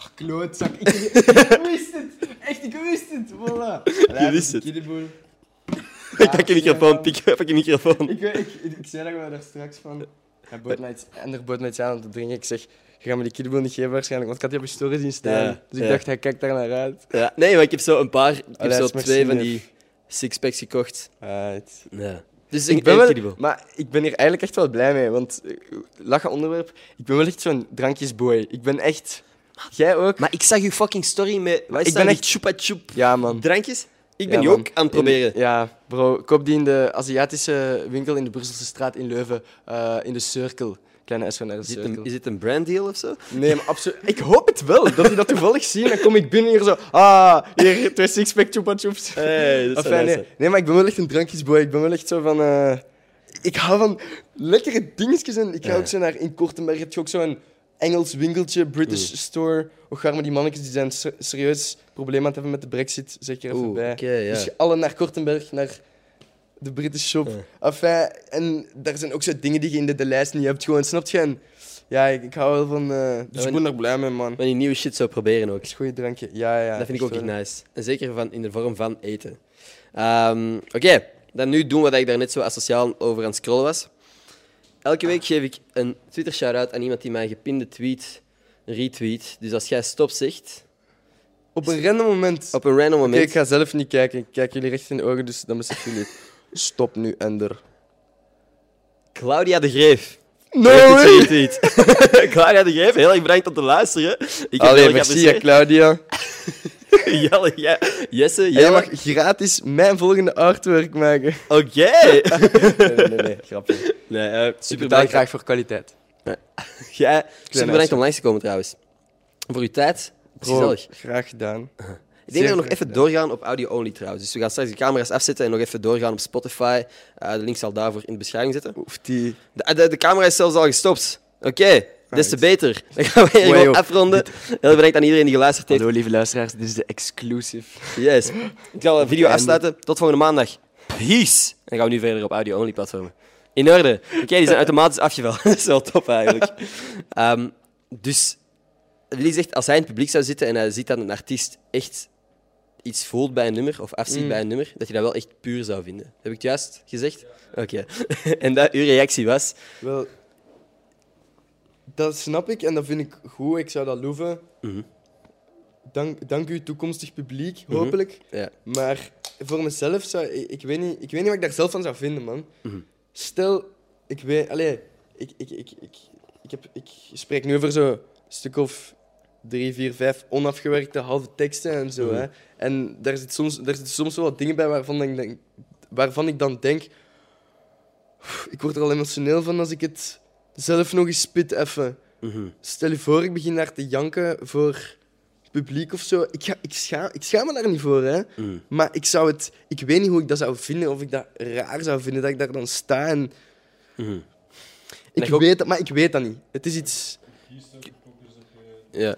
Ach, klootzak. Ik, ik wist het. Echt, ik wist het. Voilà. Je wist het. Ik pak je microfoon, pik, pak je microfoon. Ik, ik, ik, ik zei dat gewoon daar straks van. Hij bood mij iets, en er bood mij iets aan om te drinken. Ik zeg, je gaat me die kiddeboel niet geven waarschijnlijk, want ik had die op je story zien staan. Ja, dus ik ja. dacht, hij kijkt daar naar uit. Ja, nee, maar ik heb zo een paar... Ik heb Allee, zo twee van die sixpacks gekocht. Uit. Ja. Dus Ik ben wel, maar ik ben hier eigenlijk echt wel blij mee, want eh, lachen onderwerp. Ik ben wel echt zo'n drankjesboy. Ik ben echt. Jij ook? Maar ik zag je fucking story met... Wat is Ik dat, ben echt- chupa chup Ja, man. drankjes? Ik ben Ja, die man. ook aan het proberen. In- ja, bro. Koop die in de Aziatische winkel in de Brusselse straat in Leuven, eh, in de Circle. Kleine S van R Is dit, Circle. een, is dit een branddeal of zo? Nee, maar absoluut. Ik hoop het wel, dat die dat toevallig zien. Dan kom ik binnen hier zo. Ah, hier, twee sixpack chupa chups. Hey, dat Enfin, nee. nee, maar ik ben wel echt een drankjesboy. Ik ben wel echt zo van... eh, ik hou van lekkere dingetjes. En ik ga Ja. ook zo naar... In Kortenberg heb je ook zo'n Engels winkeltje, British Mm. store. Och, maar die mannetjes die zijn ser- serieus probleem aan het hebben met de brexit. Zeg ik er even Oeh, bij. ja. Dus alle naar Kortenberg, naar de British shop. Ja. Enfin, en daar zijn ook zo dingen die je in de, de lijst niet hebt. Gewoon, snap je? En, ja, ik, ik hou wel van... eh, dus ik ben er blij mee, man. Maar die nieuwe shit zou proberen ook. is een goeie drankje. Ja, ja. dat vind ik ook echt nice. En zeker van, in de vorm van eten. Ehm, Oké, dan nu doen wat ik daar net zo asociaal over aan het scrollen was. Elke week geef ik een Twitter shout-out aan iemand die mijn gepinde tweet retweet. Dus als jij stop zegt, Op een random moment. op een random Oké, moment... ik ga zelf niet kijken. Ik kijk jullie recht in de ogen, dus dan beseffen jullie het. Stop nu, Ender. Claudia de Greef. No heeft way! het retweet. Claudia de Greef, heel erg bedankt om te luisteren. Ik heb Allee, heel merci, hè. Claudia. Jelle, ja, Jesse, Jij mag gratis mijn volgende artwork maken. Oké. Nee, nee, nee, nee grapje. Nee, eh, Ik super betaal bedankt. graag voor kwaliteit. Jij, super bedankt om langs te komen trouwens. Voor uw tijd. Bro, gezellig. graag gedaan. Ik denk dat we nog even gedaan. doorgaan op audio-only trouwens. Dus we gaan straks de camera's afzetten en nog even doorgaan op Spotify. Eh, de link zal daarvoor in de beschrijving zitten. Of die... De, de, de camera is zelfs al gestopt. Oké, des te beter. Dan gaan we hier gewoon afronden. Heel bedankt aan iedereen die geluisterd heeft. Hallo lieve luisteraars, dit is de exclusive. Yes. Ik ga de video afsluiten. Tot volgende maandag. Peace. En dan gaan we nu verder op audio-only platformen. In orde. Oké, die zijn automatisch afgevallen. Dat is wel top eigenlijk. Ehm, dus, Willy zegt, als hij in het publiek zou zitten en hij ziet dat een artiest echt iets voelt bij een nummer, of afziet Mm. bij een nummer, dat hij dat wel echt puur zou vinden. Heb ik het juist gezegd? Oké. en dat uw reactie was? Wel, dat snap ik en dat vind ik goed. Ik zou dat loeven. Mhm. Dank, dank u toekomstig publiek, hopelijk. Ja. Maar voor mezelf zou ik, ik, weet niet, ik weet niet wat ik daar zelf van zou vinden, man. Mhm. Stel, ik weet, allee, ik, ik, ik, ik, ik, heb, ik spreek nu over zo'n stuk of drie, vier, vijf onafgewerkte halve teksten en zo. Mhm. Hè. En daar zit soms, daar zitten soms wel wat dingen bij waarvan ik, denk, waarvan ik dan denk. "Oef, Ik word er al emotioneel van als ik het zelf nog eens spit even. Mhm. Stel je voor, ik begin daar te janken voor publiek of zo. Ik, ga, ik, schaam, ik schaam me daar niet voor, hè. Mhm. Maar ik zou het... Ik weet niet hoe ik dat zou vinden, of ik dat raar zou vinden, dat ik daar dan sta en... Mhm. Ik weet dat, maar ik weet dat niet. Het is iets... Ja.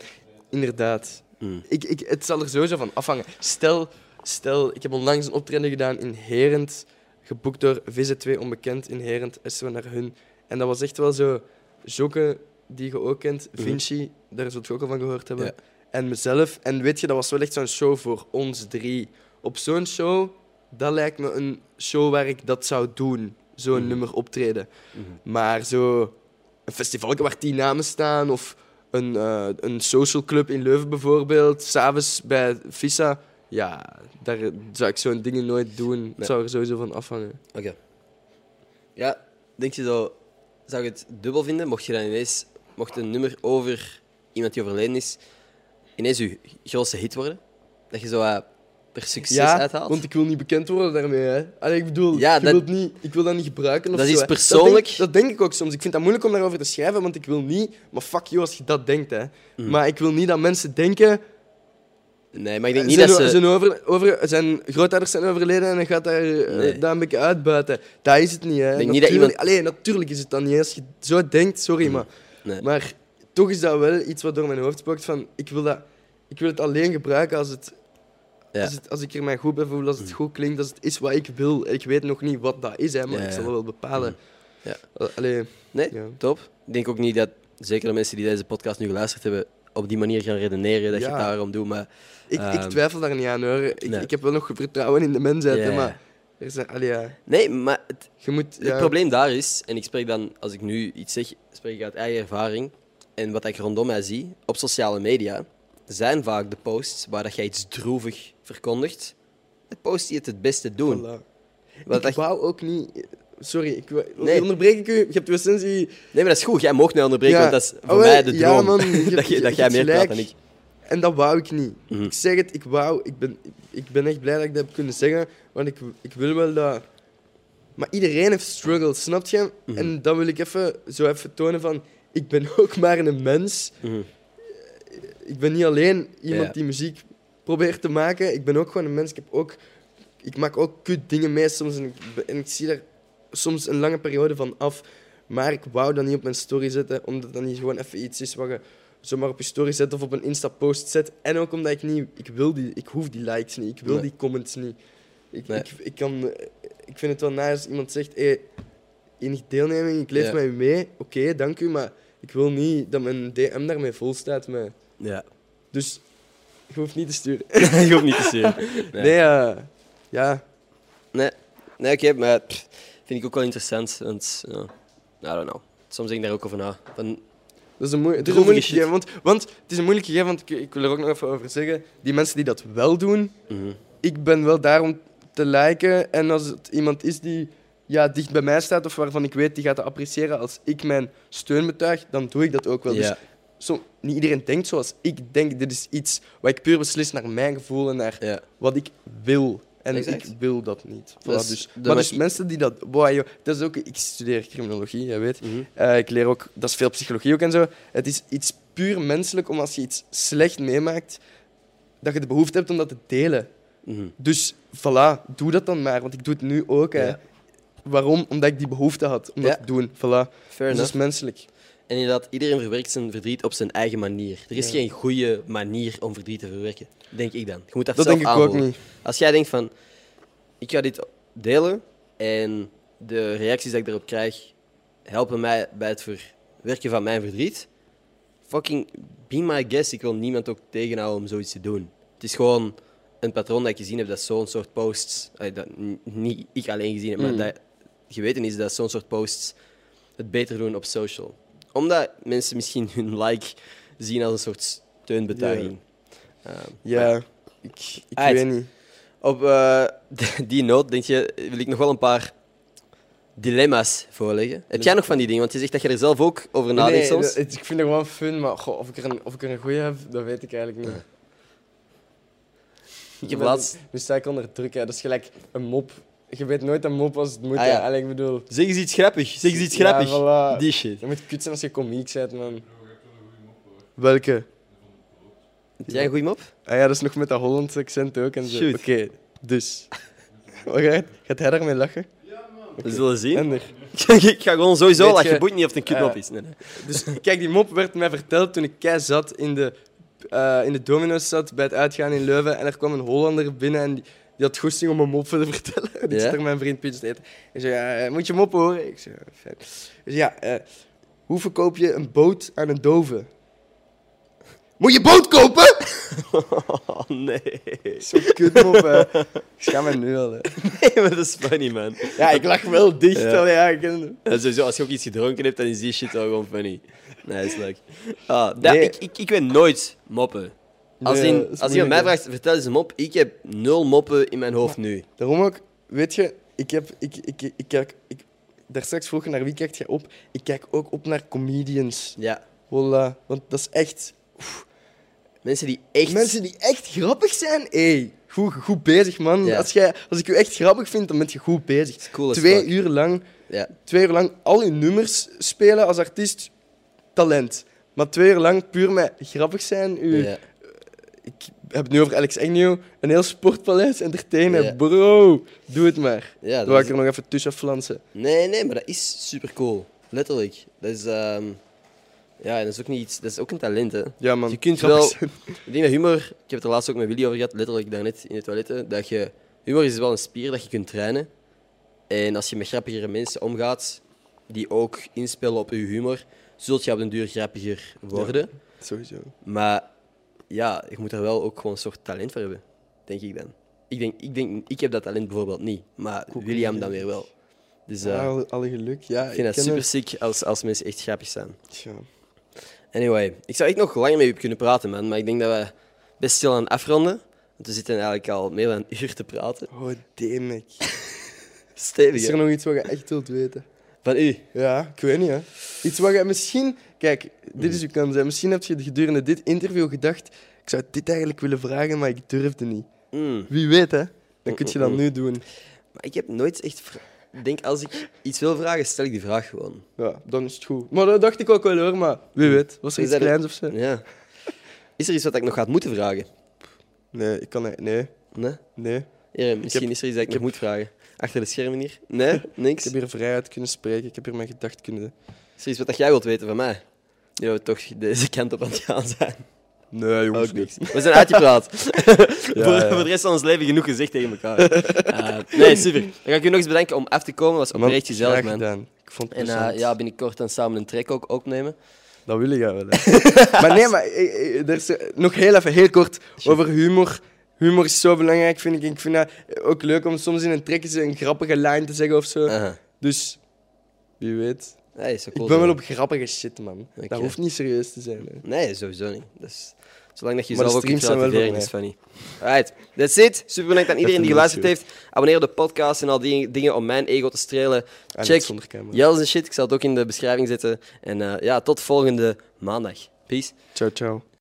Inderdaad. Ik, ik, het zal er sowieso van afhangen. Stel, stel, ik heb onlangs een optreden gedaan in Herent, geboekt door VZ2 Onbekend in Herent, SO naar hun. En dat was echt wel zo... Jokke, die je ook kent, Mhm. Vinci, daar zult je ook al van gehoord hebben. Ja. En mezelf. En weet je, dat was wel echt zo'n show voor ons drie. Op zo'n show, dat lijkt me een show waar ik dat zou doen. Zo'n Mhm. nummer optreden. Mhm. Maar zo een festival waar tien namen staan, of een, eh, een social club in Leuven bijvoorbeeld, s'avonds bij Visa, ja, daar zou ik zo'n dingen nooit doen. Het zou er sowieso van afhangen. Oké. Ja, denk je zo... Zou je het dubbel vinden, mocht je dan ineens... Mocht een nummer over iemand die overleden is, ineens je grootste hit worden? Dat je zo per succes ja, uithaalt? want ik wil niet bekend worden daarmee. Hè. Allee, ik bedoel, Ja, ik, dat- wil niet, ik wil dat niet gebruiken. Of Dat zo, is persoonlijk. Dat denk, dat denk ik ook soms. Ik vind het moeilijk om daarover te schrijven, want ik wil niet... Maar fuck you als je dat denkt, hè. Mhm. Maar ik wil niet dat mensen denken... Nee, maar ik denk niet zijn, dat ze... zijn, over, over, zijn grootouders zijn overleden en hij gaat daar, eh, Nee. daar een beetje uitbuiten. Dat is het niet, hè. denk niet dat iemand- Allee, natuurlijk is het dan niet. Als je zo denkt, sorry, maar... Nee. Maar toch is dat wel iets wat door mijn hoofd spookt van... Ik wil, dat, ik wil het alleen gebruiken als, het, Ja. Als, het, als ik er mij goed bij voel, als het goed klinkt, als het is wat ik wil. Ik weet nog niet wat dat is, hè, maar Ja, ik zal ja. dat wel bepalen. Ja. Eh, Allee, Nee, Ja. top. Ik denk ook niet dat, zeker de mensen die deze podcast nu geluisterd hebben, op die manier gaan redeneren dat je Ja. het daarom doet. Maar ik, ik Ehm, twijfel daar niet aan, hoor. Ik, nee. ik heb wel nog vertrouwen in de mensheid, maar... Er zijn, allee, ja, nee, maar het, je moet... het probleem daar is, en ik spreek dan, als ik nu iets zeg, spreek ik uit eigen ervaring. En wat ik rondom mij zie, op sociale media, zijn vaak de posts waar dat jij iets droevig verkondigt. De posts die het het beste doen. voilà. Wat ik dat- wou ook niet... Sorry, ik Nee. onderbreek ik u. Je hebt uw essentie... Nee, maar dat is goed. Jij mag mij onderbreken, Ja. want dat is voor Oh, wel, mij de ja, droom. man, je hebt- dat, je dat jij meer praat dan ik. En dat wou ik niet. Mhm. Ik zeg het, ik wou... Ik ben, ik ben echt blij dat ik dat heb kunnen zeggen, want ik, ik wil wel dat... Maar iedereen heeft struggles, snap je? Mhm. En dan wil ik even, zo even tonen van... Ik ben ook maar een mens. Mhm. Ik ben niet alleen iemand Ja. die muziek probeert te maken. Ik ben ook gewoon een mens. Ik, heb ook, ik maak ook kut dingen mee soms. En ik, en ik zie daar soms een lange periode van af. Maar ik wou dat niet op mijn story zetten, omdat dat niet gewoon even iets is wat je zomaar op je story zet of op een Insta-post zet. En ook omdat ik niet... Ik, wil die, ik hoef die likes niet. Ik wil Nee. die comments niet. Ik, Nee. ik, ik, kan, ik vind het wel nice als iemand zegt... Hey, enige deelneming, ik leef Ja. met u mee. Oké, dank u, maar ik wil niet dat mijn DM daarmee vol staat. Met... Ja. Dus je hoeft niet te sturen. je hoeft niet te zien. Nee. Nee, ja. Nee, nee oké, maar pff, vind ik ook wel interessant. Want, ja, I don't know. Soms denk ik daar ook over na. Van, Dat is een, moe- het is een moeilijk gegeven. Want, want het is een moeilijk gegeven, want ik, ik wil er ook nog even over zeggen. Die mensen die dat wel doen, mhm. ik ben wel daar om te liken. En als het iemand is die ja, dicht bij mij staat of waarvan ik weet die gaat appreciëren als ik mijn steun betuig, dan doe ik dat ook wel. Dus zo, niet iedereen denkt zoals ik denk. Dit is iets wat ik puur beslis naar mijn gevoel en naar ja. wat ik wil. En Exact. ik wil dat niet. Voilà, Dus dus, maar dus mensen die dat... Boah, joh, dat is ook... Ik studeer criminologie, jij weet. Mhm. Eh, ik leer ook... Dat is veel psychologie ook en zo. Het is iets puur menselijk om als je iets slecht meemaakt, dat je de behoefte hebt om dat te delen. Mhm. Dus voilà, doe dat dan maar. Want ik doe het nu ook. Hè. Waarom? Omdat ik die behoefte had om dat te doen. Voilà. Fair Dus dat is menselijk. En inderdaad, iedereen verwerkt zijn verdriet op zijn eigen manier. Er is Ja. geen goede manier om verdriet te verwerken. Denk ik dan. Je moet dat, Dat zelf denk ik ook niet. Als jij denkt van, ik ga dit delen en de reacties die ik daarop krijg helpen mij bij het verwerken van mijn verdriet, fucking be my guest. Ik wil niemand ook tegenhouden om zoiets te doen. Het is gewoon een patroon dat ik gezien heb, dat zo'n soort posts, dat niet ik alleen gezien heb, maar Mm. dat geweten is dat zo'n soort posts het beter doen op social. Omdat mensen misschien hun like zien als een soort steunbetuiging. Ehm, maar- Ja, ik, ik Uit. weet niet. op eh, die noot denk je, wil ik nog wel een paar dilemma's voorleggen. Heb jij nog van die dingen? Want je zegt dat je er zelf ook over nadenkt Nee, soms. ik vind het gewoon fun, maar goh, of, ik er een, of ik er een goeie heb, dat weet ik eigenlijk niet. Ik heb laatst... Nu sta ik onder druk, hè. dat is gelijk een mop. Je weet nooit een mop als het moet. Ah, ja. Allee, ik bedoel... Zeg eens iets grappig. Zeg eens iets Ja, voilà. Die shit. Je moet kut zijn als je komiek bent, man. Welke? Heb jij een goeie mop? Ah ja, dat is nog met dat Hollandse accent ook en zo. Shoot. Oké, dus. Gaat, gaat hij daarmee lachen? We zullen zien. En ik ga gewoon sowieso Weet lachen. je- Boeit niet of het een kutmop Ja. is. Nee, nee. Dus kijk, die mop werd mij verteld toen ik kei zat in de, eh, in de Domino's zat bij het uitgaan in Leuven. En er kwam een Hollander binnen en die, die had goesting om een mop te vertellen. En ik Ja? zit er mijn vriend te eten. Hij zei, ja, eh, moet je mop horen? Ik zei, fijn. Dus ja, eh, hoe verkoop je een boot aan een dove? Moet je boot kopen? Oh nee. Zo'n kutmop, hè. Ik schaam me nu al, hè. Nee, maar dat is funny, man. Ja, ik lach wel dicht. Ja. allee, Ja, ik Ja, sowieso, als je ook iets gedronken hebt, dan is die shit wel gewoon funny. Nee, is leuk. Ah, Nee. ik, ik, ik weet nooit moppen. Als, in, als iemand mij vraagt, vertel eens een mop, ik heb nul moppen in mijn hoofd nu. Daarom ook, weet je, ik heb, ik, ik, ik, kijk, ik, daar straks vroeg je naar wie kijkt je op? Ik kijk ook op naar comedians. Ja. Voilà, want dat is echt... Mensen die echt... Mensen die echt grappig zijn, hey, goed, goed bezig, man. Ja. Als, jij, als ik je echt grappig vind, dan ben je goed bezig. cool twee fuck. uur lang, Ja. twee uur lang al je nummers spelen als artiest, talent. Maar twee uur lang puur met grappig zijn, u, Ja. Ik heb het nu over Alex Agnew, een heel sportpaleis entertainen. Ja. Bro, doe het maar. Ja, Dan dat is- ik er nog even tussen flansen. Nee, nee, maar dat is super cool. Letterlijk. Dat is... ehm, Ja, en dat is ook niet iets... Dat is ook een talent, hè. Ja, man. Je kunt wel... Ik denk dat humor... Ik heb het er laatst ook met Willy over gehad, letterlijk daarnet in het toilet, dat je... Humor is wel een spier dat je kunt trainen. En als je met grappigere mensen omgaat, die ook inspelen op je humor, zult je op den duur grappiger worden. Sowieso. Maar ja, je moet er wel ook gewoon een soort talent voor hebben, denk ik dan. Ik denk, ik, denk, ik heb dat talent bijvoorbeeld niet, maar William dan weer wel. Dus eh, Ja, alle, alle geluk. Ja, ik vind het ken super sick als, als mensen echt grappig zijn. Anyway, ik zou echt nog langer met u kunnen praten, man. Maar ik denk dat we best stil aan het afronden. Want we zitten eigenlijk al meer dan een uur te praten. Oh, damn ik. Stevig, Is hè? er nog iets wat je echt wilt weten? Van u. Ja, ik weet niet, hè. Iets wat je misschien... Kijk, dit is je kans. hè. Misschien heb je gedurende dit interview gedacht... Ik zou dit eigenlijk willen vragen, maar ik durfde niet. Mm. Wie weet, hè. Dan kun je dat Mm, nu doen. Maar ik heb nooit echt... Ik denk, als ik iets wil vragen, stel ik die vraag gewoon. Ja, dan is het goed. Maar dat dacht ik ook wel, hoor. Maar wie weet. Was er iets kleins of zo? Ja. Is er iets wat ik nog ga moeten vragen? Nee, ik kan... Nee, Nee? nee. Misschien is er iets dat ik moet vragen. Achter de schermen hier? Nee? Niks? Ik heb hier vrijheid kunnen spreken. Ik heb hier mijn gedacht kunnen... Is er iets wat jij wilt weten van mij? We toch deze kant op aan het gaan zijn. Nee, jongens, Ook niks. We zijn uitgepraat. voor, ja. voor de rest van ons leven genoeg gezegd tegen elkaar. Eh, nee, super. Dan ga ik u nog eens bedanken om af te komen. Dat was oprecht gezellig, graag man. gedaan. Ik vond het En plezant. ja, binnenkort dan samen een track ook opnemen. Dat wil ik wel. maar nee, maar eh, er is nog heel even, heel kort over humor. Humor is zo belangrijk, vind ik. Ik vind dat ook leuk om soms in een track eens een grappige line te zeggen of zo. Dus, wie weet. Ja, is cool ik ben wel op grappige shit, man. Dat hoeft niet serieus te zijn. Hè. Nee, sowieso niet. Dus, zolang dat je Maar zelf ook kunt streams zijn wel relativeren, is funny. Alright, that's it. Super bedankt aan iedereen die geluisterd heeft. Abonneer op de podcast en al die dingen om mijn ego te strelen. Ah, Check. Jels en shit. Ik zal het ook in de beschrijving zetten. En eh, ja, tot volgende maandag. Peace. Ciao, ciao.